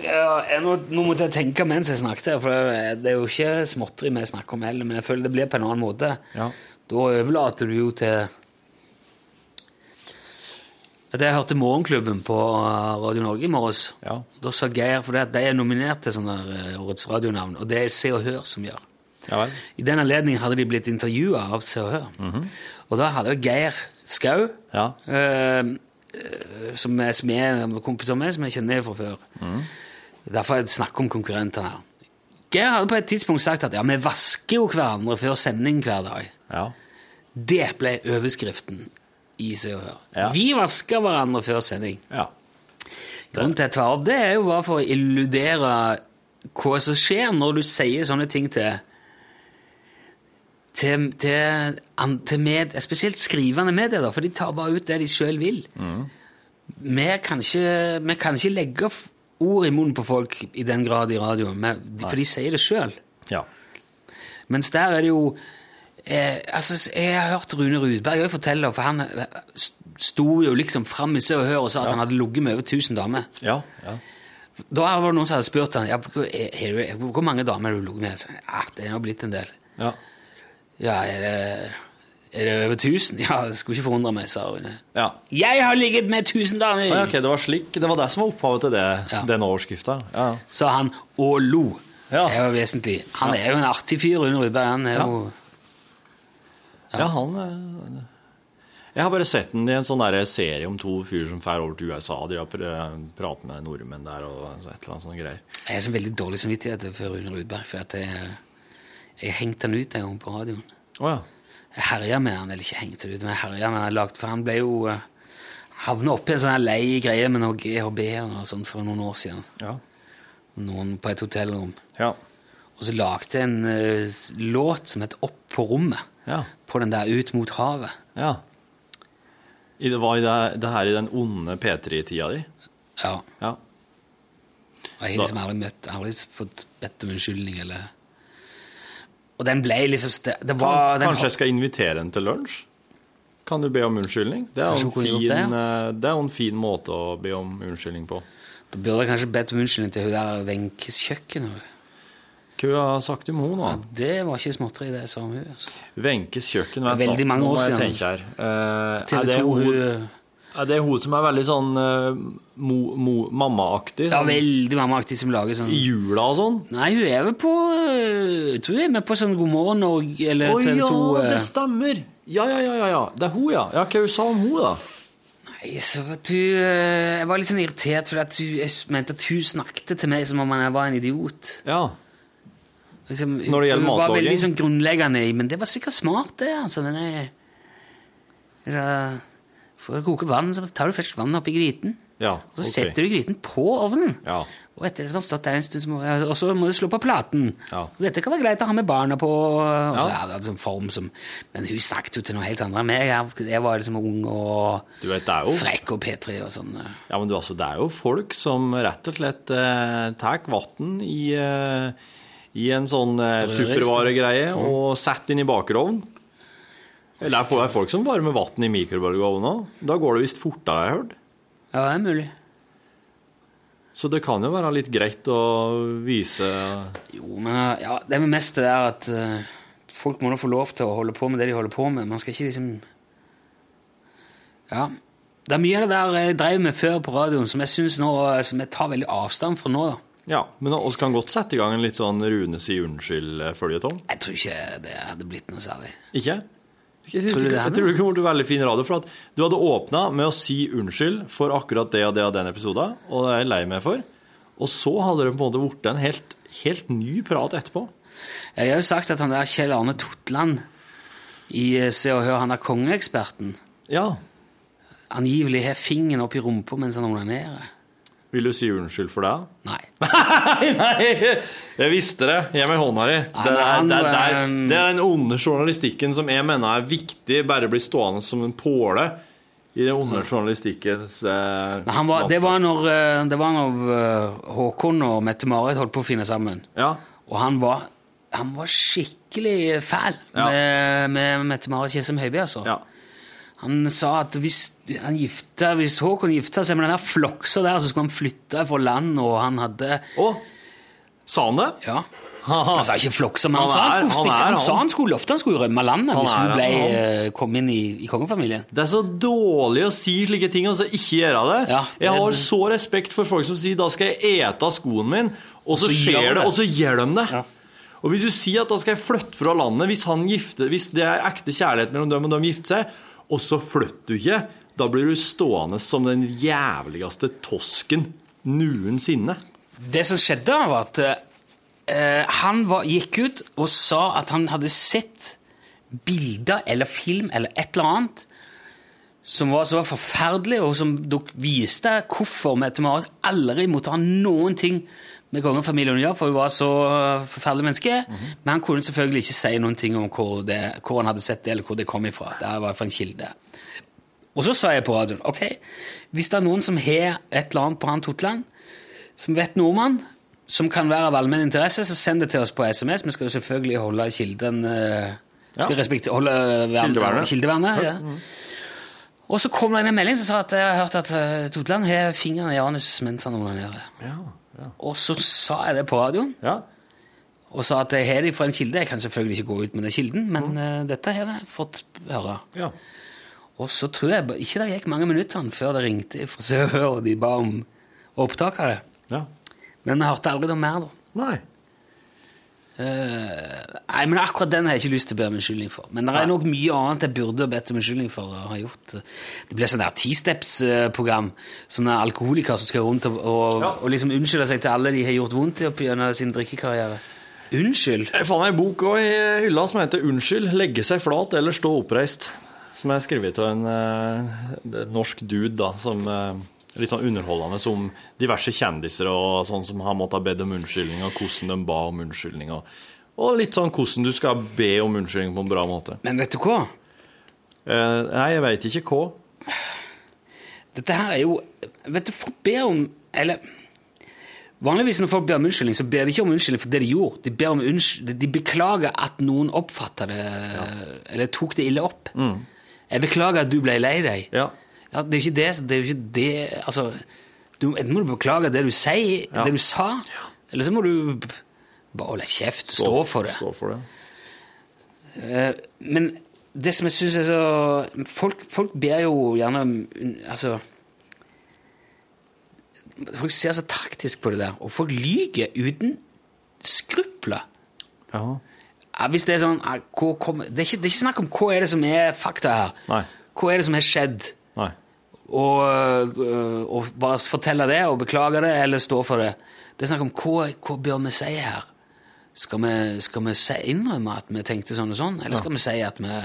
Ja, nå, nå måtte jeg tenke mens jeg snakket, her, for det, er jo ikke småtteri vi snakker om heller, men jeg føler det blir på en annen måte. Ja. Da overlater du jo til Jeg hørte Morgenklubben på Radio Norge i morges. Ja. Da sa Geir, for det at de er nominert til sånne eh, årets radionavn, og det er Se og Hør som gjør. Ja. I den anledning hadde de blitt intervjua av Se og Hør. Og da hadde Geir Skau, Ja. eh, eh, som er, som kompis av med, som jeg kjenner fra før. Derfor jeg snakk om konkurrenter her. Geir hadde på et tidspunkt sagt at ja, vi vasker jo hverandre før sending hver dag. ja. Det ble overskriften i Se og Hør. Ja. Vi vasker hverandre før sending. ja. Grunnen til at jeg tar opp det, er jo bare for å illudere hva som skjer når du sier sånne ting til til, til, til med, spesielt skrivende medier, da, for de tar bare ut det de sjøl vil. Vi, kan ikke, vi kan ikke legge ord i munnen på folk i den grad i radioen, for de sier det sjøl. ja. Mens der er det jo eh, altså, Jeg har hørt Rune Rudberg òg fortelle, for han eh, sto jo liksom fram i Se og Hør og sa at han hadde ligget med over 1000 damer. ja. ja. Da var det noen som hadde spurt han, ja, hvor, mange damer har du ligget med. Så, ja, det er nå blitt en del. ja. Ja, er det, er det over 1000? *laughs* Ja, det skulle ikke forundre meg, sa Rune. ja. Jeg har ligget med 1000 damer! Ja, okay, det var slik. Det var det som var opphavet til det, Ja. den overskrifta. Ja. Sa han og lo. Ja. Det er jo vesentlig. Han er jo en artig fyr, Rune Rudberg. Han er Ja. jo ja, han eh, Jeg har bare sett den i en sånn der serie om to fyrer som drar over til USA. De har pr- pratet med nordmenn der og et eller annet sånne greier. Jeg har så veldig dårlig samvittighet for Rune Rudberg, for at jeg, jeg hengte han ut en gang på radioen. Oh, ja. Jeg herja med han, eller ikke hengte ut, men jeg herja med han lagt, for han ble jo uh, havna oppi en sånn lei greie med noe GHB og sånn for noen år siden. Ja. Noen på et hotellrom. Ja. Og så lagde jeg en uh, låt som het Opp på rommet, Ja. på den der Ut mot havet. ja. I det var i det, det her i den onde P3-tida di? Ja. Ja. Og jeg har liksom aldri møtt, aldri fått bedt om unnskyldning, eller Og den ble liksom Det, Det var den, Kanskje jeg skal invitere henne til lunsj? Kan du be om unnskyldning? Det er Kanskje jo en kunne gjort fin, det, eh, det er jo en fin måte å be om unnskyldning på. Da burde jeg kanskje bedt om unnskyldning til hun der Wenches kjøkken. Hva har sagt om henne, Ja, det var ikke småtteri, det sa hun. Altså. Venkes kjøkken, vent veldig mange år siden. jeg. Eh, TV er, det 2, hun, hun er det hun som er veldig sånn uh, mammaaktig? Ja, Sånn, veldig mammaaktig som lager sånn I jula og sånn? Nei, hun er vel på øh, Jeg tror hun er med på sånn God morgen Norge eller TV 2. ja, øh. det stemmer! Ja, ja, ja, ja, ja. Det er hun, ja. Ja, Hva hun sa om hun, da? Hun øh, Jeg var litt sånn irritert, for hun, jeg mente at hun snakket til meg som om jeg var en idiot. Ja. Liksom, Når det gjelder hun var veldig sånn grunnleggende Men det var sikkert smart, det. altså, men jeg, Da, For å koke vann, så tar du først vannet oppi gryten. Ja, Og så okay. setter du gryten på ovnen. Ja. Og etter at den har stått der en stund, så må, og så må du slå på platen. Ja. Og dette kan være greit å ha med barna på. Og så Ja. det sånn form som, Men hun snakket jo til noe helt annet enn meg. Jeg, jeg var liksom ung og Du vet, det jo frekk og P3 og sånn. Ja, men du, altså, det er jo folk som rett og slett eh, tar vann i, eh, i en sånn eh, tuppervaregreie og satt inn i bakerovnen. Eller det er folk som varmer vann i mikrobølgeovnen òg. Da går det visst fortere, har jeg hørt. Ja, det er mulig. Så det kan jo være litt greit å vise Jo, men uh, ja, det er mest det er at uh, folk må nå få lov til å holde på med det de holder på med. Man skal ikke liksom Ja. Det er mye av det der jeg drev med før på radioen som jeg synes nå, uh, som jeg tar veldig avstand fra nå. da. Ja, men vi kan godt sette i gang en litt sånn Rune si unnskyld-føljetong. Jeg tror ikke det hadde blitt noe særlig. Ikke? Jeg tror, Tror du det jeg tror det kunne vært å veldig fin radio. For at du hadde åpna med å si unnskyld for akkurat det og det og den episoden, og det er jeg lei meg for. Og så hadde det på en måte blitt en helt, helt ny prat etterpå. Jeg har jo sagt at han der Kjell Arne Totland i eh, Se og Hør, han er kongeeksperten, Ja. angivelig har fingeren opp i rumpa mens han onanerer. Vil du si unnskyld for det? Nei. *laughs* Nei, nei, jeg visste det. Gi meg hånda di. Det, det, det, er- eh, det er den onde journalistikken som jeg mener er viktig, bare blir stående som en påle i den onde journalistikkens eh, var, det var når, eh, det var når eh, Håkon og Mette-Marit holdt på å finne sammen. Ja. Og han var, han var skikkelig fæl Ja. med, med Mette-Marit Kjesem Høiby, altså. ja. Han sa at hvis, han gifta, hvis Håkon gifta seg med den der floksa der, så skulle han flytte fra land, og han hadde Å, sa han det? Ja. Han sa ikke floksa, men han, Han sa han er- skulle han er Han, sa han skulle lofte han skulle rømme landet hvis er hun ble, han. eh, kom inn i, i kongefamilien. Det er så dårlig å si slike ting, og så ikke gjøre det. Ja, det- Jeg har så respekt for folk som sier 'da skal jeg ete av skoen min', og så, skjer det, og så gjør de det. Og hvis du sier at da skal jeg flytte fra landet hvis, han gifter, hvis det er ekte kjærlighet mellom dem og de gifter seg, og så flytter du ikke, da blir du stående som den jævligste tosken noensinne. Det som skjedde, var at eh, han var, gikk ut og sa at han hadde sett bilder eller film eller et eller annet som var så forferdelig, og som dere viste hvorfor Mette-Marit aldri måtte ha noen ting med kongefamilien å gjøre, for hun var så forferdelig menneske. Men han kunne selvfølgelig ikke si noen ting om hvor, det, hvor han hadde sett det, eller hvor det kom ifra. Det var for en kilde. Og så sa jeg på radioen ok, hvis det er noen som har et eller annet på han Totland, som vet noe om han, som kan være av allmenn interesse, så send det til oss på SMS. Vi skal jo selvfølgelig holde kilden eh, skal Ja. holde Kildevernet. kildevernet ja. Og så kom det en melding som sa at jeg har hørt at eh, Totland har fingeren i anus mens han onanerer. Ja. Og så sa jeg det på radioen, ja. og sa at jeg har det fra en kilde. Jeg kan selvfølgelig ikke gå ut med den kilden, men eh, dette har jeg fått høre. ja. Og så tror jeg ba- ikke det gikk mange minuttene før det ringte Hør, og de ba om opptak av det. ja. Men vi hørte aldri noe mer, da. Nei. Eh, nei, men akkurat den har jeg ikke lyst til å be om unnskyldning for. Men det er nok mye annet jeg burde bedt om unnskyldning for å ha gjort. Det blir sånn der T-steps-program. Sånne alkoholikere som skal rundt og, og, Ja. og liksom unnskylde seg til alle de har gjort vondt i opp gjennom sin drikkekarriere. Unnskyld? Jeg fant ei bok i hylla som heter 'Unnskyld, legge seg flat eller stå oppreist'. Som er skrevet av en eh, norsk dude da, som eh, Litt sånn underholdende som diverse kjendiser og sånn som har måttet be om unnskyldning, og hvordan de ba om unnskyldning. Og, og litt sånn hvordan du skal be om unnskyldning på en bra måte. Men vet du hva? Eh, nei, jeg veit ikke hva. Dette her er jo Vet du, folk ber om Eller Vanligvis når folk ber om unnskyldning, så ber de ikke om unnskyldning for det de gjorde. De, ber om unnskyld, de beklager at noen oppfatta det, eller tok det ille opp. Jeg beklager at du ble lei deg. Ja. Ja, det er jo ikke det, det, er jo ikke det Altså, du, enten må du beklage det du sier, Ja. det du sa, eller så må du bare holde kjeft og stå for det. Stå for det. Eh, Men det som jeg syns er så folk, folk ber jo gjerne Altså Folk ser så taktisk på det der, og folk lyver uten skrupler. Ja. Ja, hvis det er sånn ja, kom, det, er ikke, det er ikke snakk om hva er det som er fakta her. Nei. Hva er det som har skjedd? Og, øh, og bare fortelle det og beklage det, eller stå for det. Det er snakk om hva, hva bør vi si her? Skal vi, skal vi si, innrømme at vi tenkte sånn og sånn, eller skal vi si at vi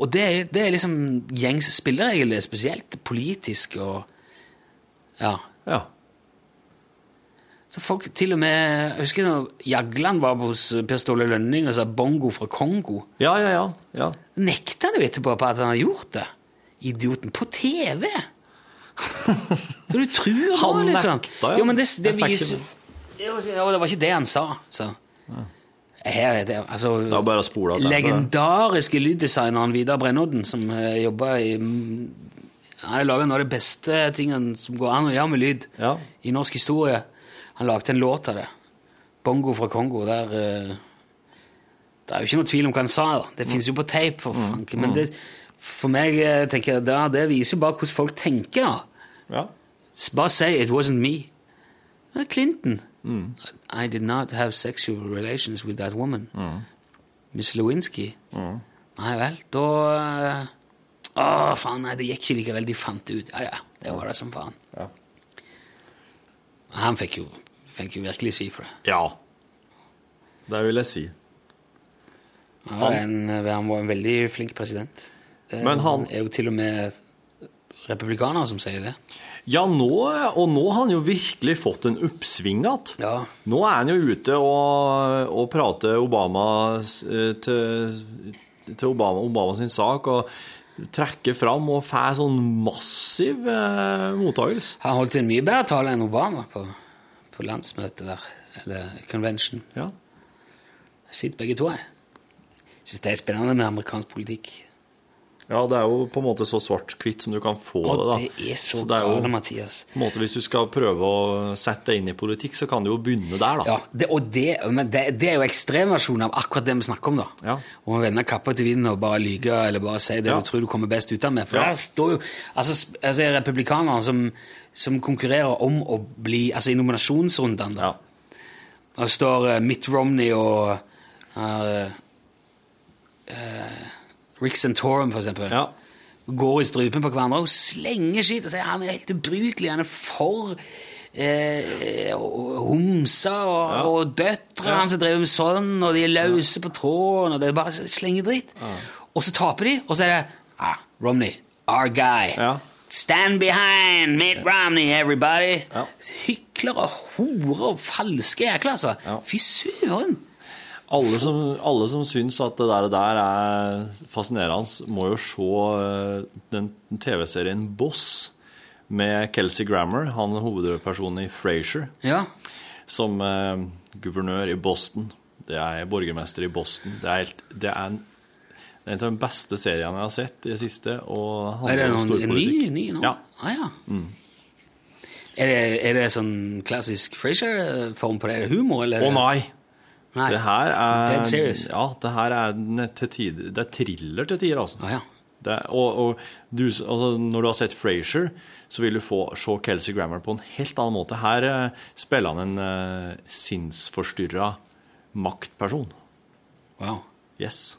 Og det, det er liksom gjengs spilleregel, er spesielt politisk og Ja. Ja. Så folk til og med Jeg husker når Jagland var hos Per Ståle Lønning og sa 'bongo fra Kongo'. Ja, ja, ja. ja. Nekta han jo etterpå på at han hadde gjort det. Idioten. På TV! *laughs* Hva du tror Han nå, liksom? nekta, ja. Jo, men det, det viser Jo, Det var ikke det han sa, så. Her er det, altså, Det var bare å spole av den. Legendariske lyddesigneren Vidar Brennodden, som uh, jobba i mm, Han har laga noe av de beste tingene som går an å gjøre med lyd Ja. i norsk historie. Han lagde en låt av det. 'Bongo fra Kongo'. Der eh, Det er jo ikke noe tvil om hva han sa. da. Det fins jo på tape, for fanken. Men det, for meg eh, tenker jeg, da, det viser jo bare hvordan folk tenker. da. Ja. Bare si 'it wasn't me'. Det er Clinton. I did not have sexual relations with that woman. Miss Lewinsky. Nei vel, da eh, Å, faen, nei, det gikk ikke likevel. De fant det ut. Ja, ja, det var det som faen. Ja. Han fikk jo, fikk jo virkelig svi for det. ja. Det vil jeg si. Han, en, han var en veldig flink president. Det Men han- er jo til og med republikanere som sier det. Ja, nå, og nå har han jo virkelig fått en oppsving igjen. Ja. Nå er han jo ute og, og prater Obama eh, til, til Obama, Obama sin sak og trekker fram og får sånn massiv eh, mottakelse. Han holdt en mye bedre tale enn Obama på, på landsmøtet der, eller convention. Ja. Jeg sitter begge to, jeg. Syns det er spennende med amerikansk politikk. Ja, det er jo på en måte så svart-hvitt som du kan få Og det, da. det er så, det er jo, gale, Mathias. på en måte, Hvis du skal prøve å sette deg inn i politikk, så kan du jo begynne der, da. Ja, det, og det, men det, det er jo ekstremversjonen av akkurat det vi snakker om, da. Ja. Om å vende kappa til vinden og bare lyge eller bare si det Ja. du tror du kommer best ut av med. For Ja. der står jo altså, altså republikanere som, som konkurrerer om å bli Altså i nominasjonsrundene, da. Ja. Der står eh, Mitt Romney og uh, eh, Rick Santorum, for eksempel. Ja. Går i strupen på hverandre og slenger skitt og sier han er helt ubrukelig, han er for eh, homser og, Ja. og døtre hans som driver med sånn, og de er løse på tråden, og det er bare slenger dritt. Og så taper de, og så er det ah, Romney, our guy. Ja. Stand behind Mitt Romney, everybody. Ja. Hyklere, horer og falske jækler, altså. Ja. Fy søren! Alle som, alle som syns at det der, der er fascinerende, må jo se eh, den TV-serien Boss med Kelsey Grammer, han er hovedpersonen i Frasier, Ja. som eh, guvernør i Boston. Det er borgermester i Boston. Det er, helt, det er en, en av de beste seriene jeg har sett i det siste. Og Er det noen, en ny, ny nå? Ja. Ah, ja. Er, det, er det sånn klassisk Frasier-form på det? Er det humor, eller? Å nei! Nei. Det her er Dead serious. Ja, det her er til tider Det er thriller til tider, altså. Ah, ja. Det, og og du, altså, når du har sett Frasier, så vil du få se Kelsey Grammer på en helt annen måte. Her uh, spiller han en uh, sinnsforstyrra maktperson. Wow. Yes.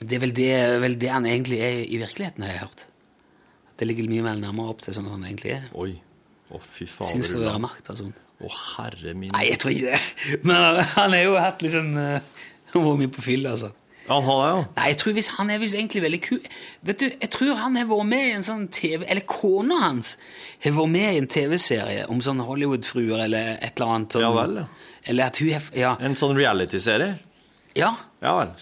Men Det er vel det, vel det han egentlig er i virkeligheten, har jeg hørt. Det ligger mye mer nærmere opp til sånn han egentlig er. Oi. Å, fy faen. Sinnsforvirra maktperson. Å, herre min Nei, jeg tror ikke det. Men han- har jo hatt litt sånn uh, Han var mye på fyll, altså. Han har det, ja. Nei, jeg tror hvis han er visst egentlig veldig kul Vet du, Jeg tror han har vært med i en sånn TV Eller kona hans har vært med i en TV-serie om sånn Hollywood-fruer eller et eller annet. Sånn, Ja vel, ja. Eller at hun har Ja. En sånn reality-serie. ja. Ja vel.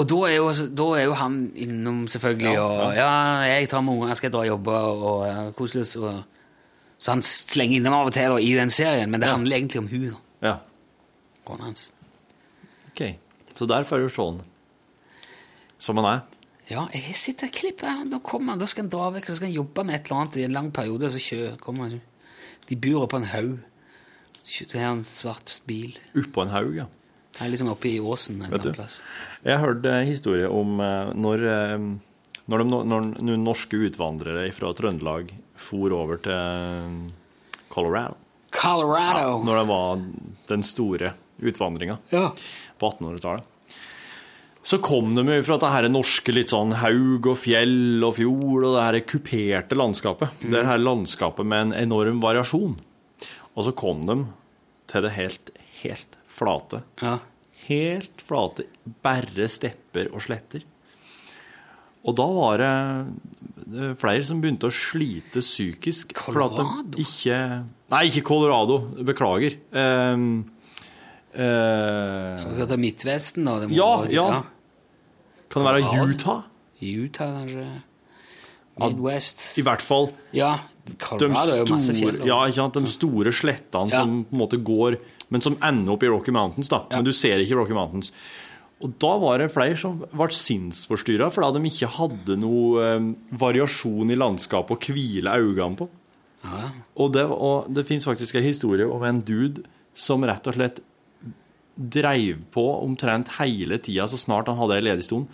Og da er, jo, da er jo han innom, selvfølgelig, Ja, og ja, jeg tar med ungene, skal jeg dra og jobbe, og ja, koselig. Så, så han slenger innom av og til da, i den serien, men det Ja. handler egentlig om hun, da. Ja. Kona hans. OK. Så derfor er du sånn. Som han er. Ja, jeg har sett et klipp her. Da kommer han, da skal han dra vekk, så skal han jobbe med et eller annet i en lang periode, og så kommer han. De bor på en haug. Så har han en svart bil. Oppå en haug, ja. Han er liksom oppe i åsen en Vet du. annen plass. Jeg har hørt en historie om eh, når, eh, når, de, når norske utvandrere fra Trøndelag for over til Colorado Colorado. Ja, Når det var den store utvandringa Ja. på 1800-tallet. Så kom de jo fra det her norske litt sånn haug og fjell og fjord og det her kuperte landskapet. Det her landskapet med en enorm variasjon. Og så kom de til det helt, helt flate. Ja. Helt flate, bare stepper og sletter. Og da var det er flere som begynte å slite psykisk. Colorado? Ikke, nei, ikke Colorado. Beklager. Um, uh, det Midtvesten, da. Det Ja, være- ja. kan det være? Utah? Utah, kanskje. Midwest. I hvert fall Ja, Colorado er jo masse fjell. ja, ikke sant? de store slettene Ja. som på en måte går Men som ender opp i Rocky Mountains, da. Men du ser ikke Rocky Mountains. Og da var det flere som ble sinnsforstyrra fordi de ikke hadde noe eh, variasjon i landskapet å hvile øynene på. Ja. Og det, og det fins faktisk en historie om en dude som rett og slett dreiv på omtrent hele tida så snart han hadde ei ledig stund,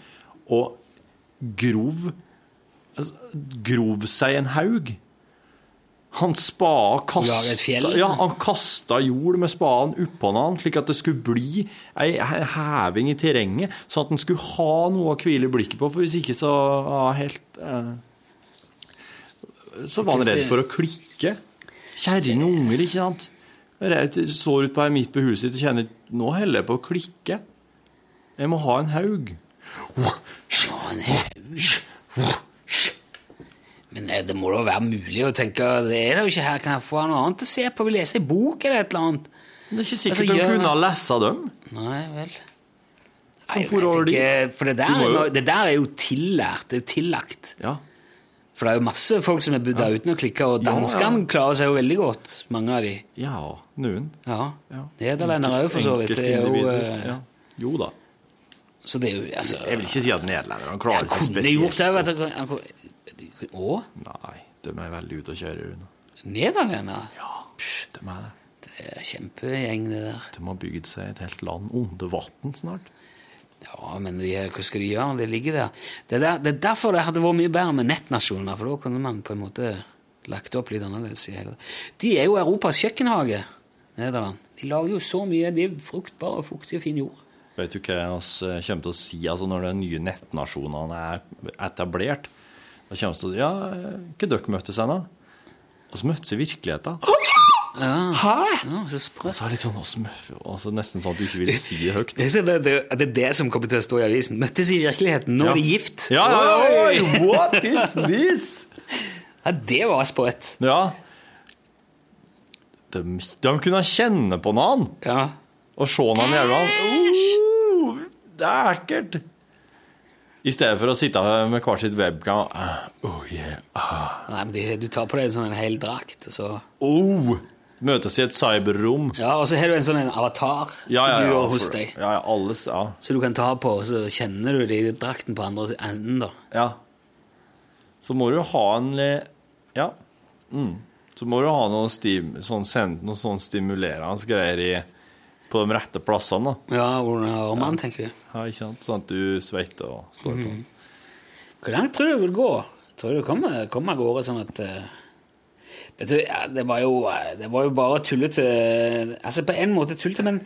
og grov altså, Grov seg en haug. Han spada kasta Ja, han kasta jord med spaden oppå han, slik at det skulle bli ei heving i terrenget, sånn at han skulle ha noe å hvile blikket på, for hvis ikke så ja, helt eh, Så var han redd for å klikke. Kjerring og unger, ikke sant. Jeg står ute på midt på huset og kjenner Nå holder jeg på å klikke. Jeg må ha en haug. Ja, en haug. Men eh, det må da være mulig å tenke Det er det jo ikke her. Kan jeg få noe annet å se på? Vil lese ei bok eller et eller annet? Det er ikke sikkert Altså, de kunne ha lest dem. Nei vel. Nei, jeg tenker- For det der, er jo- det der er jo tillært. Det er tillagt. Ja. For det er jo masse folk som er budd der uten å klikke, og Ja, ja. danskene klarer seg jo veldig godt, mange av de. ja, noen. Ja. Ja. Nederlendere òg, for så vidt. Det er jo, ja. Jo da. Så det er jo altså, Jeg vil ikke si at nederlenderne Jeg klarer seg gjort spesielt. det. Vet du. Han kunne- Å? Nei, de er veldig ute å kjøre. Rune. Nederlendere? Ja, de er det. Det er kjempegjeng, det der. De har bygd seg et helt land under vann snart. Ja, men de, hva skal de gjøre? Det ligger der. Det, er der. det er derfor det hadde vært mye bedre med nettnasjoner, for da kunne man på en måte lagt opp litt annerledes. i hele De er jo Europas kjøkkenhage, Nederland. De lager jo så mye. De er fruktbare og fuktige og fin jord. Vet du hva vi kommer til å si altså når de nye nettnasjonene er etablert? Da kommer det Ja, hva dere møttes ennå? Og så møttes i virkeligheten. Ja, Hæ?! Ja, Så er det litt sånn, også, altså, Nesten sånn at du ikke vil si det høyt. *laughs* Det er det, det, det er det som kommer til å stå i avisen. Møttes i virkeligheten. Nå Ja. er de gift. Ja, ja, ja, oi, what is *laughs* this? Ja, det var sprøtt. Ja. De, de kunne kjenne på noen Ja. og se noen i øynene. Det er ekkelt. I stedet for å sitte med hver sitt webcam ah, Oh, yeah. ah. Nei, men de, du tar på deg en sånn en hel drakt, så Oh, møtes i et cyberrom. Ja, og så har du en sånn en avatar Ja, ja, ja. hos deg. Ja, ja, alles, ja. Så du kan ta på, så kjenner du det i drakten på andre enden, da. ja. Så må du ha en Ja. Mm. Så må du ha noe, stim, sånn, noe sånn stimulerende greier i, på de rette plassene. da. Ja, under armene, tenker du. Ja, ikke sant? Sånn at du svetter og står på. Mhm. Hvor langt tror du det vil gå? Tror du kommer, kommer av gårde sånn at eh, Vet du, ja, det var jo, eh, det var jo bare tullete Altså, på en måte tullete, men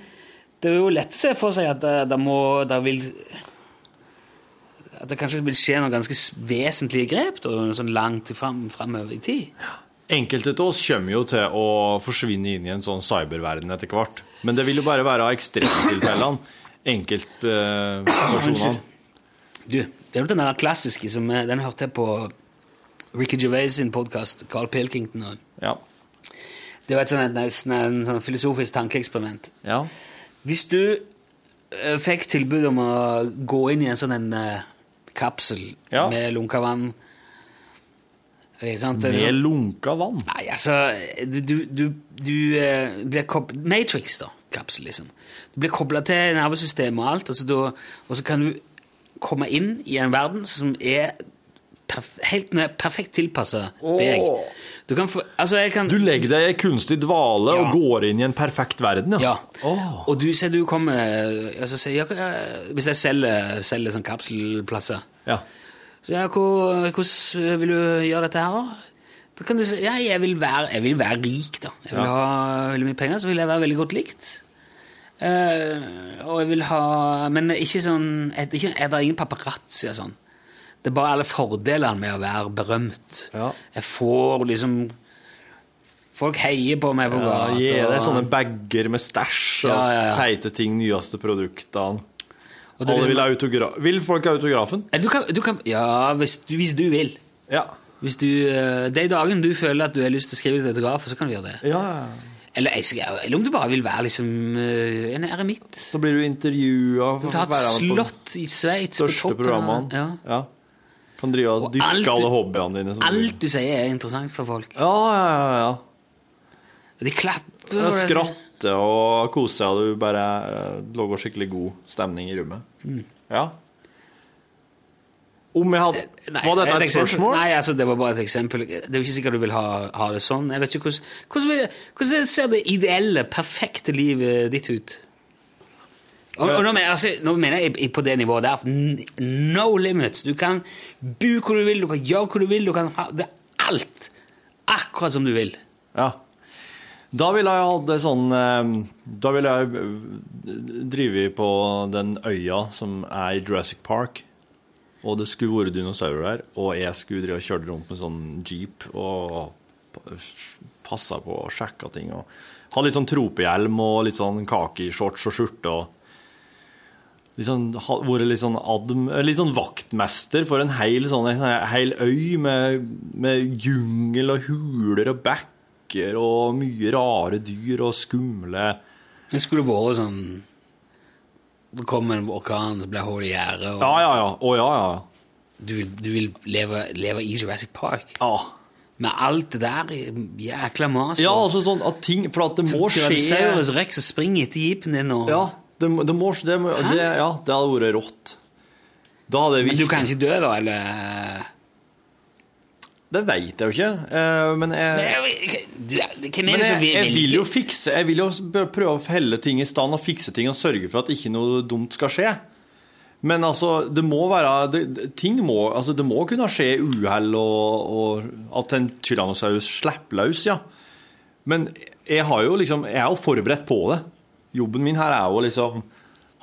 det er jo lett å se for seg at det, det må Det vil At det kanskje vil skje noen ganske vesentlige grep da, sånn langt fram, framover i tid. Enkelte av oss kommer jo til å forsvinne inn i en sånn cyberverden etter hvert. Men det vil jo bare være av ekstremtilfellene. Enkeltpersonene. Du, det er den der klassiske som eh, Den hørte jeg på Ricky Gervais sin podkast, Carl Pilkington. og ja. Det var et sånn, nesten en sånn filosofisk tankeeksperiment. ja. Hvis du eh, fikk tilbud om å gå inn i en sånn en eh, kapsel Ja. med lunka vann eh, sant? Det er Med sånn- lunka vann. Nei, altså Du, du, du, eh, blir kob- Matrix, da. Kapsel, liksom. Du blir kobla til nervesystemet og alt, og så, da, og så kan du komme inn i en verden som er perf helt perfekt tilpassa deg. Du kan få Altså, kan Du legger deg i kunstig dvale Ja. og går inn i en perfekt verden, Ja. Åh. Og du ser du kommer sier, ja, Hvis jeg selger, selger sånn kapselplasser Ja. Så ja, hvor, hvordan vil du gjøre dette her, da? Da kan du si ja, jeg vil være, jeg vil være rik, da. Jeg vil Ja. ha veldig mye penger, så vil jeg være veldig godt likt. Uh, og jeg vil ha Men ikke sånn Er ikke, Det er ingen paparazzi og sånn. Det er bare alle fordelene med å være berømt. Ja. Jeg får liksom Folk heier på meg på Ja, gata. Gi deg og- sånne bager med stæsj og ja, ja. feite ting, nyeste produktene. Alle liksom- vil ha autograf. Vil folk ha autografen? Du kan, du kan, ja, hvis du, hvis du vil. Ja. Hvis du, eh, De dagene du føler at du har lyst til å skrive et autografer, så kan du gjøre det. ja. Eller, eller om du bare vil være liksom eh, en eremitt. Så blir du intervjua. Du har hatt et slott i Sveits Største programmene. Ja. Ja. Kan drive og dyrke alle hobbyene dine. som. Alt du sier, er interessant for folk. Ja, ja, ja. ja. De klapper. Ja, og Skratte og kose seg, og du bare det lå skikkelig god stemning i rommet. Mm. Ja. Om jeg hadde Nei, Var dette et et spørsmål? Nei, altså, det var bare et eksempel. Det er jo ikke sikkert du vil ha, ha det sånn. Jeg vet ikke hvordan, hvordan, hvordan ser det ideelle, perfekte livet ditt ut? Og, og nå, mener, altså, nå mener jeg på det nivået der no limits. Du kan bo hvor du vil, du kan gjøre hvor du vil, du kan ha det alt. Akkurat som du vil. Ja. Da ville jeg hatt sånn eh, Da ville jeg eh, drevet på den øya som er i Jurassic Park. Og det skulle vært dinosaurer der, og jeg skulle drive og kjøre rundt med sånn jeep og passa på og sjekka ting. Og Hadde litt sånn tropehjelm og litt sånn kakishorts og skjorte og litt sånn, vært litt sånn, adm, litt sånn vaktmester for en hel, sånn, en hel øy med, med jungel og huler og bekker og mye rare dyr og skumle Men skulle det vært sånn Det kommer en orkan, så blir hull i gjerdet, og Ja, ja, ja. Å, ja, ja. du vil, du vil leve, leve i Jurassic Park? Ja, Med alt det der jækla maset. ja altså sånn at ting For at det må skje Tyrannosaurus rex springer etter jeepen din og Ja, det, det må det, det, ja, det hadde vært rått. Da hadde vi Men du kan ikke dø, da, eller Det veit jeg jo ikke, eh, men jeg Men jeg, vil jeg vil jo fikse Jeg vil jo prøve å helle ting i stand og fikse ting og sørge for at ikke noe dumt skal skje. Men altså, det må være det, Ting må Altså, det må kunne skje uhell og, og at en tyrannosaurus slipper løs, ja. Men jeg har jo liksom Jeg er jo forberedt på det. Jobben min her er jo liksom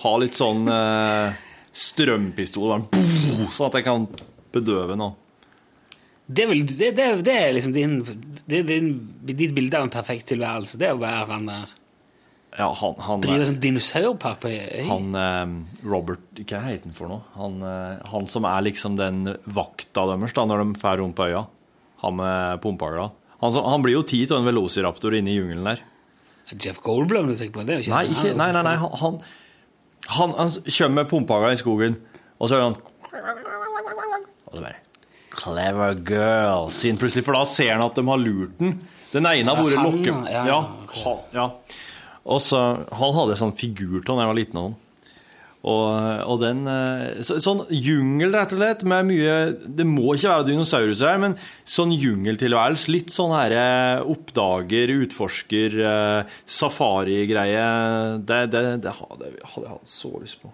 ha litt sånn eh, strømpistol, sånn at jeg kan bedøve noe. Det er, vel, det, det, det er liksom din, det er din, ditt bilde av en perfekt tilværelse. Det er å være han der Ja, han, han Drive sånn dinosaurpark på øy. Han eh, Robert Hva heter han for noe? Han, eh, han som er liksom den vakta deres da, når de drar rundt på øya. Han med pumpehagla. Han, han blir jo tid til en velociraptor inne i jungelen der. Jeff Goldblom du tenker på? Det er jo ikke Nei, ikke, nei, nei, nei han, han, han, han kommer med pumpehagla i skogen, og så gjør han Og det bare Clever girl, sier han plutselig, for da ser han at de har lurt den. Den ene har vært han, lokke... ja, ja, Ja, han, ja. Og så, Han hadde en sånn figur til da jeg var liten. Og, og den eh, så, Sånn jungel, rett og slett, med mye Det må ikke være dinosaurus her, men sånn jungeltilværelse. Litt sånn her eh, oppdager, utforsker, eh, safari-greie. Det, det, det hadde jeg hatt så lyst på.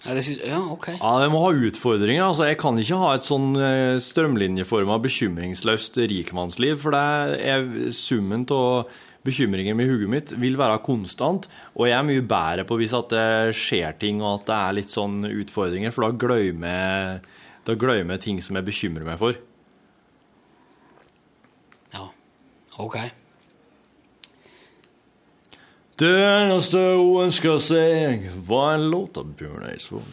Ja, synes, ja, ok. Ja, Vi må ha utfordringer. altså Jeg kan ikke ha et sånn eh, strømlinjeforma bekymringsløst rikmannsliv, for det er summen av bekymringer med hodet mitt vil være konstant, og jeg er mye bedre på hvis at det skjer ting og at det er litt sånn utfordringer, for da glemmer jeg, jeg ting som jeg bekymrer meg for. Ja, ok. Det eneste hun ønska seg, var en låt av Bjørn Eidsvåg.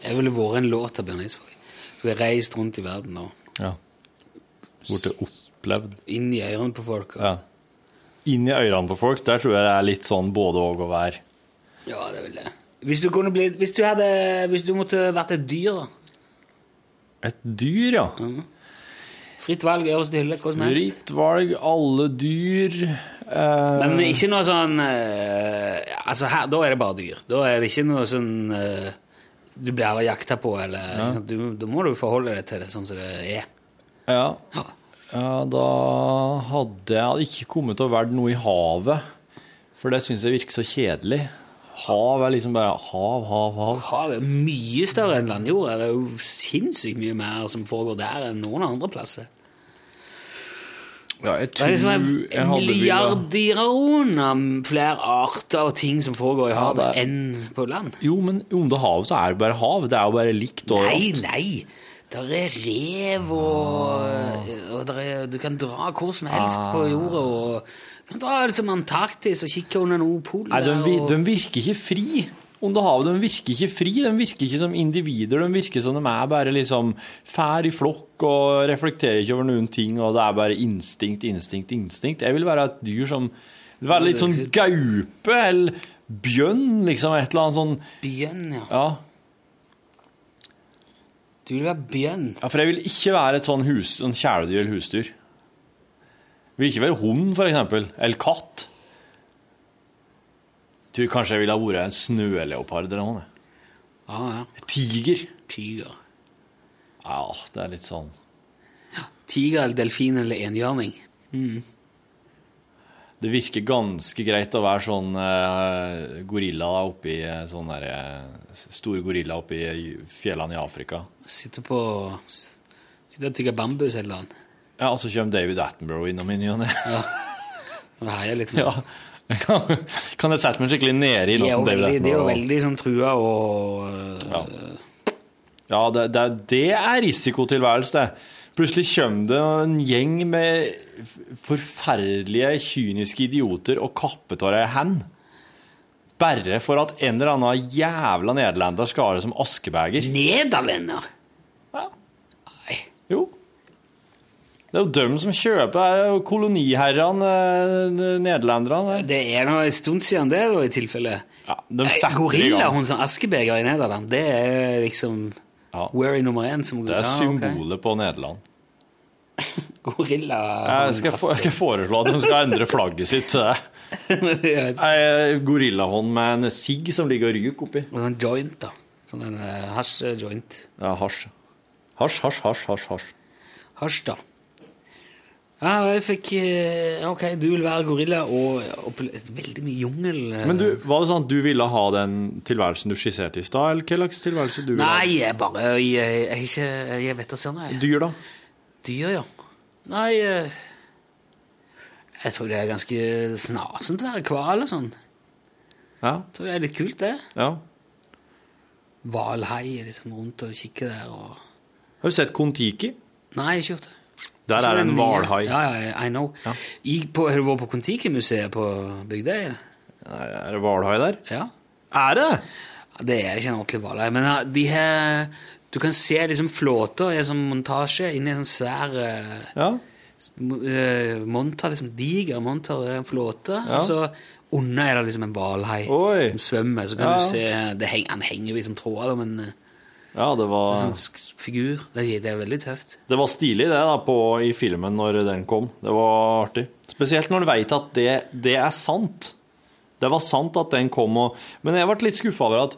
Jeg ville vært en låt av Bjørn Eidsvåg. Skulle reist rundt i verden og Ja. Blitt opplevd. inn i ørene på folk. Og, Ja. Inn i ørene på folk, der tror jeg det er litt sånn både og å være. ja. det vil jeg. Hvis du, blitt, hvis, du hadde, hvis du måtte vært et dyr, da. Et dyr, ja. Fritt valg øverst i hylle, hva som helst. Fritt valg, alle dyr Uh... Men ikke noe sånn uh, Altså, her, da er det bare dyr. Da er det ikke noe sånn uh, du blir aldri jakta på, eller ja. Du, Da må du forholde deg til det sånn som det er. ja. Ja. ja, da hadde jeg ikke kommet til å være noe i havet. For det syns jeg virker så kjedelig. Hav er liksom bare hav, hav, hav. Havet er mye større enn landjorda. Det er jo sinnssykt mye mer som foregår der enn noen andre plasser. Ja, jeg Det er liksom en, milliardiron en av flere arter og ting som foregår i havet ja, er- enn på land. Jo, men under havet så er det bare hav. Det er jo bare likt Nei, overalt. nei! Der er rev, og, og der er, du kan dra hvor som helst Ah. på jorda. og kan dra liksom Antarktis og kikke under Nordpolen. Nei, de, vi- de virker ikke fri. Under havet, de virker ikke fri. De virker ikke som individer. De virker som de er bare liksom fær i flokk og reflekterer ikke over noen ting, og det er bare instinkt, instinkt, instinkt. Jeg vil være et dyr som vil være litt sånn gaupe eller bjønn, liksom. Et eller annet sånn Bjørn, ja. Ja. Du vil være bjørn. ja for jeg vil ikke være et sånn, hus, sånn kjæledyr eller husdyr. Vil ikke være hund, for eksempel. Eller katt. Jeg tror kanskje jeg ville ha vært en snøleopard eller noe. Ja, ja. Tiger. Tiger. Ja, det er litt sånn ja, Tiger eller delfin eller enhjørning. Det virker ganske greit å være sånn uh, gorilla oppi eh, sånn der uh, Stor gorilla oppi fjellene i Afrika. Sitter på Sitter og tygge bambus et eller annet. Ja, og så kommer David Attenborough innom i ny og ne. Med. Ja. *laughs* Kan jeg sette meg skikkelig nede i natten, David veldig, de er jo veldig sånn trua og Ja. Ja, det, det, det er risikotilværelse, det. Plutselig kommer det en gjeng med forferdelige, kyniske idioter og kapper av ei hand. Bare for at en eller annen jævla nederlender skal ha det som askebeger. Nederlender? Jo. Det er jo dem som kjøper, er koloniherrene, eh, nederlenderne. Det er nå en stund siden det, da, i tilfelle. Ja, de i Gorilla, hun som askebeger i Nederland, det er liksom Ja. Where nummer én. Som, Det er symbolet på Nederland. *laughs* Gorilla Jeg skal, jeg skal foreslå at de skal endre flagget sitt til det. *laughs* Ei gorillahånd med en sigg som ligger og ryker oppi. og en joint, da. Sånn en uh, hasj-joint. Ja. Hasj, hasj, hasj, hasj. hasj. Hasj, da. Ja, jeg fikk eh, Ok, du vil være gorilla og, og veldig mye jungel. eh. Men du, var det sånn at du ville ha den tilværelsen du skisserte i stad, eller hva slags tilværelse du ville ha? Nei, jeg bare Jeg, jeg, ikke Jeg vet da søren, jeg. Dyr, da? Dyr, ja. Nei eh, Jeg tror det er ganske snasent å være hval og sånn. Ja. Jeg tror det er litt kult, det. ja. Hvalhai liksom rundt og kikker der og Har du sett Kon-Tiki? Nei, ikke gjort det. Der er det en hvalhai. Ja, ja, I know. I, på, har du vært på Kon-Tiki-museet på Bygdøy? Er det hvalhai der? Ja. Er det? Det er ikke en ordentlig hvalhai, men de har Du kan se liksom flåter i en sånn montasje inni en sånn svær eh, Ja. eh, monter, liksom diger monter, er en flåte, Ja. og så under er det liksom en hvalhai som svømmer, så kan Ja. du se det heng, Han henger jo i sånn tråder, men eh, Ja, det var, sånn figur. Det, er- det er veldig tøft. det var stilig, det, da, på, i filmen når den kom. Det var artig. Spesielt når du veit at det, det er sant. Det var sant at den kom, og Men jeg ble litt skuffa over at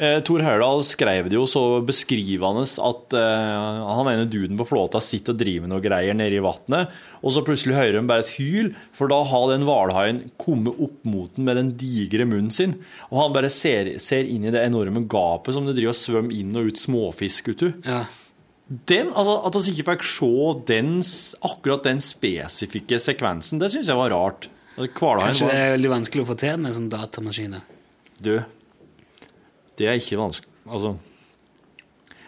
eh, Tor Heyerdahl skrev det jo så beskrivende at eh, han ene duden på flåta sitter og driver med noe greier nede i vannet, og så plutselig hører de bare et hyl, for da har den hvalhaien kommet opp mot den med den digre munnen sin, og han bare ser, ser inn i det enorme gapet som det driver og svømmer inn og ut småfisk uti. Ja. Den, altså At vi ikke fikk se den, akkurat den spesifikke sekvensen, det syns jeg var rart. Hvalhaien Kanskje det er veldig vanskelig å få til med sånn datamaskiner. Du, det er ikke vanskelig Altså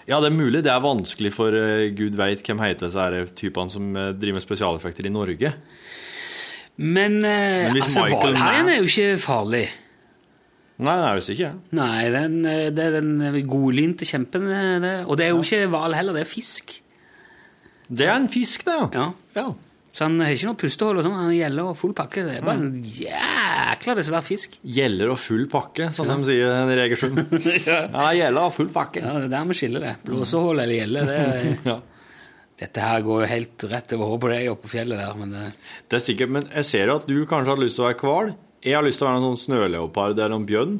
Ja, det er mulig det er vanskelig for uh, gud veit hvem heter disse typene som uh, driver med spesialeffekter i Norge. Men, uh, Men altså, Michael er jo ikke farlig. Nei, det er visst ikke. Nei, den, det er den godlynte kjempen. Det. Og det er jo ikke hval heller, det er fisk. Det er en fisk, det, ja. Ja. Ja. Så han har ikke noe pustehull og sånn, han gjelder og full pakke. Det er bare en jækla svær fisk. Gjeller og full pakke, som de sier i Egersund. *laughs* ja, gjeller og full pakke. Ja, det er der vi skiller det. Blåsehull eller gjelle. Det er, *laughs* Ja. dette her går jo helt rett over hodet på deg oppe på fjellet der, men det, Det er sikkert, men jeg ser jo at du kanskje har lyst til å være hval. Jeg har lyst til å være noen sånn snøleopard eller en bjørn.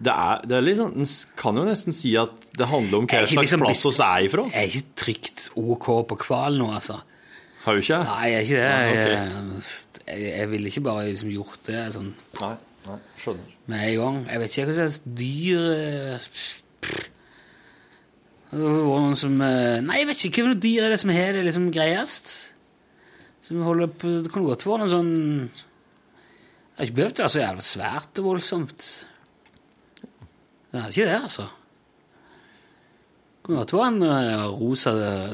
Det er, det er litt sånn, En kan jo nesten si at det handler om hva slags liksom plass vi er ifra. jeg er ikke trygt OK på hval nå, altså. Har du ikke? Nei, jeg er ikke det. Jeg, jeg, jeg ville ikke bare liksom gjort det sånn Nei, nei, skjønner. med en gang. Jeg vet ikke hva slags dyr eh, pff. Det var noen som eh, Nei, jeg vet ikke hva dyr er det som har det liksom greiest. Som holder på Det kan godt være noe sånn Det har ikke behøvd å være så jævla svært og voldsomt. Det er ikke det, altså. Kan godt være en eh, rosa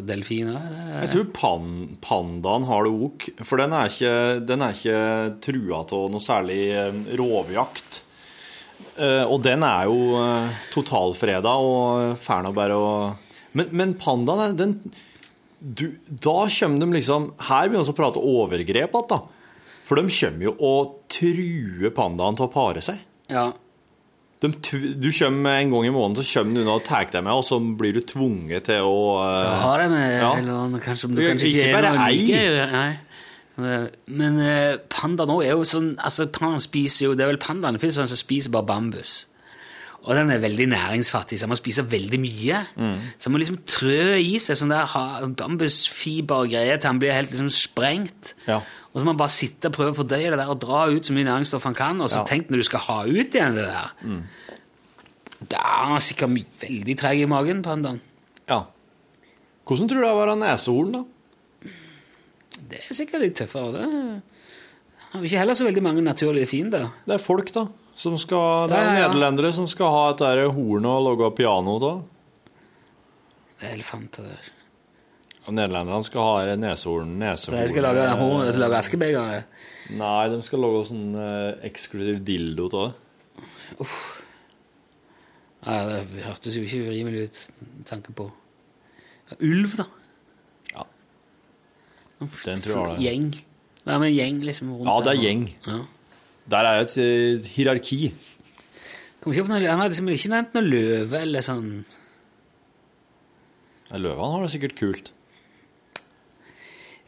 delfin òg. Jeg tror pan, pandaen har det ok, for den er ikke, den er ikke trua av noe særlig eh, rovjakt. Eh, og den er jo eh, totalfreda og bare å Men, men pandaen, den du, Da kommer de liksom Her begynner vi å prate overgrep igjen, da. For de kommer jo og truer pandaen til å pare seg. Ja. De, du kommer En gang i måneden så kommer du unna og tar deg med, og så blir du tvunget til å uh, Ta har jeg med Ja. eller kanskje, om Du du kanskje ikke ikke bare ei. Nei. Men uh, panda nå er jo sånn Altså, pandaen spiser jo Det er vel pandaen det finnes sånn som spiser bare bambus. Og den er veldig næringsfattig, så man spiser veldig mye. Mm. Så man liksom trø i seg sånn der ha- bambusfiber og greier til han blir helt liksom sprengt. Ja. Og så må man bare sitte og prøve å fordøye det der og dra ut så mye næringsstoff han kan, og så Ja. Mm. tenk når du skal ha ut igjen det der. Da er han sikkert veldig treg i magen, pandaen. Ja. Hvordan tror du det var av nesehorn, da? Det er sikkert litt tøffere. Det har ikke heller så veldig mange naturlige fiender. Det er folk, da. Som skal, det er Ja, ja, nederlendere som skal ha et der horn og lage piano av. Det er elefanter der. Og Nederlenderne skal ha neshorn, Så nesehorn De skal lage, horn, lage askebeger. Nei, de skal lage sånn uh, eksklusiv dildo av det. Ja, det hørtes jo ikke rimelig ut, med tanke på ja, Ulv, da. Ja. En Den tror jeg det. Gjeng. Være med gjeng, liksom. rundt Ja, det er gjeng. Ja. Der er et eh, hierarki. Kom ikke opp noe, han har liksom ikke nevnt noe løve eller sånn. Ja, Løvene har det sikkert kult.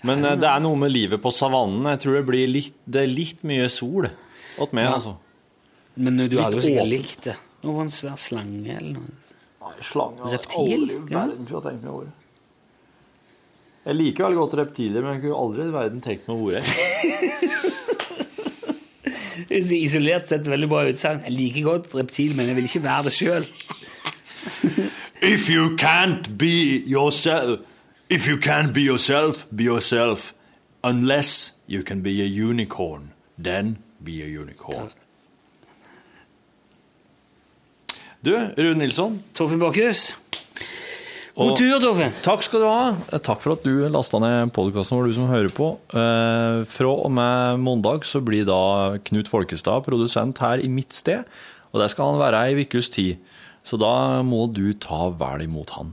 Men eh, det er noe med livet på savannen. Jeg tror det blir litt, det er litt mye sol åt meg, Ja. altså. Men du Litt hadde jo sikkert likt det. Noe var en svær slange eller noe. Slange Reptil, ja. Jeg liker veldig godt reptiler, men jeg kunne aldri i verden tenkt meg å være Det *laughs* er Isolert sett veldig bra utsagn. Jeg liker godt reptil, men jeg vil ikke være det sjøl. If you can't be yourself If you can't be yourself, be yourself. Unless you can be a unicorn. Then be a unicorn. Du, Rune Nilsson. Torfinn Bakhus. God tur, Torfinn. Takk skal du ha. Takk for at du lasta ned podkasten vår, du som hører på. Eh, fra og med mandag så blir da Knut Folkestad produsent her i mitt sted. Og det skal han være ei ukes tid. Så da må du ta vel imot han.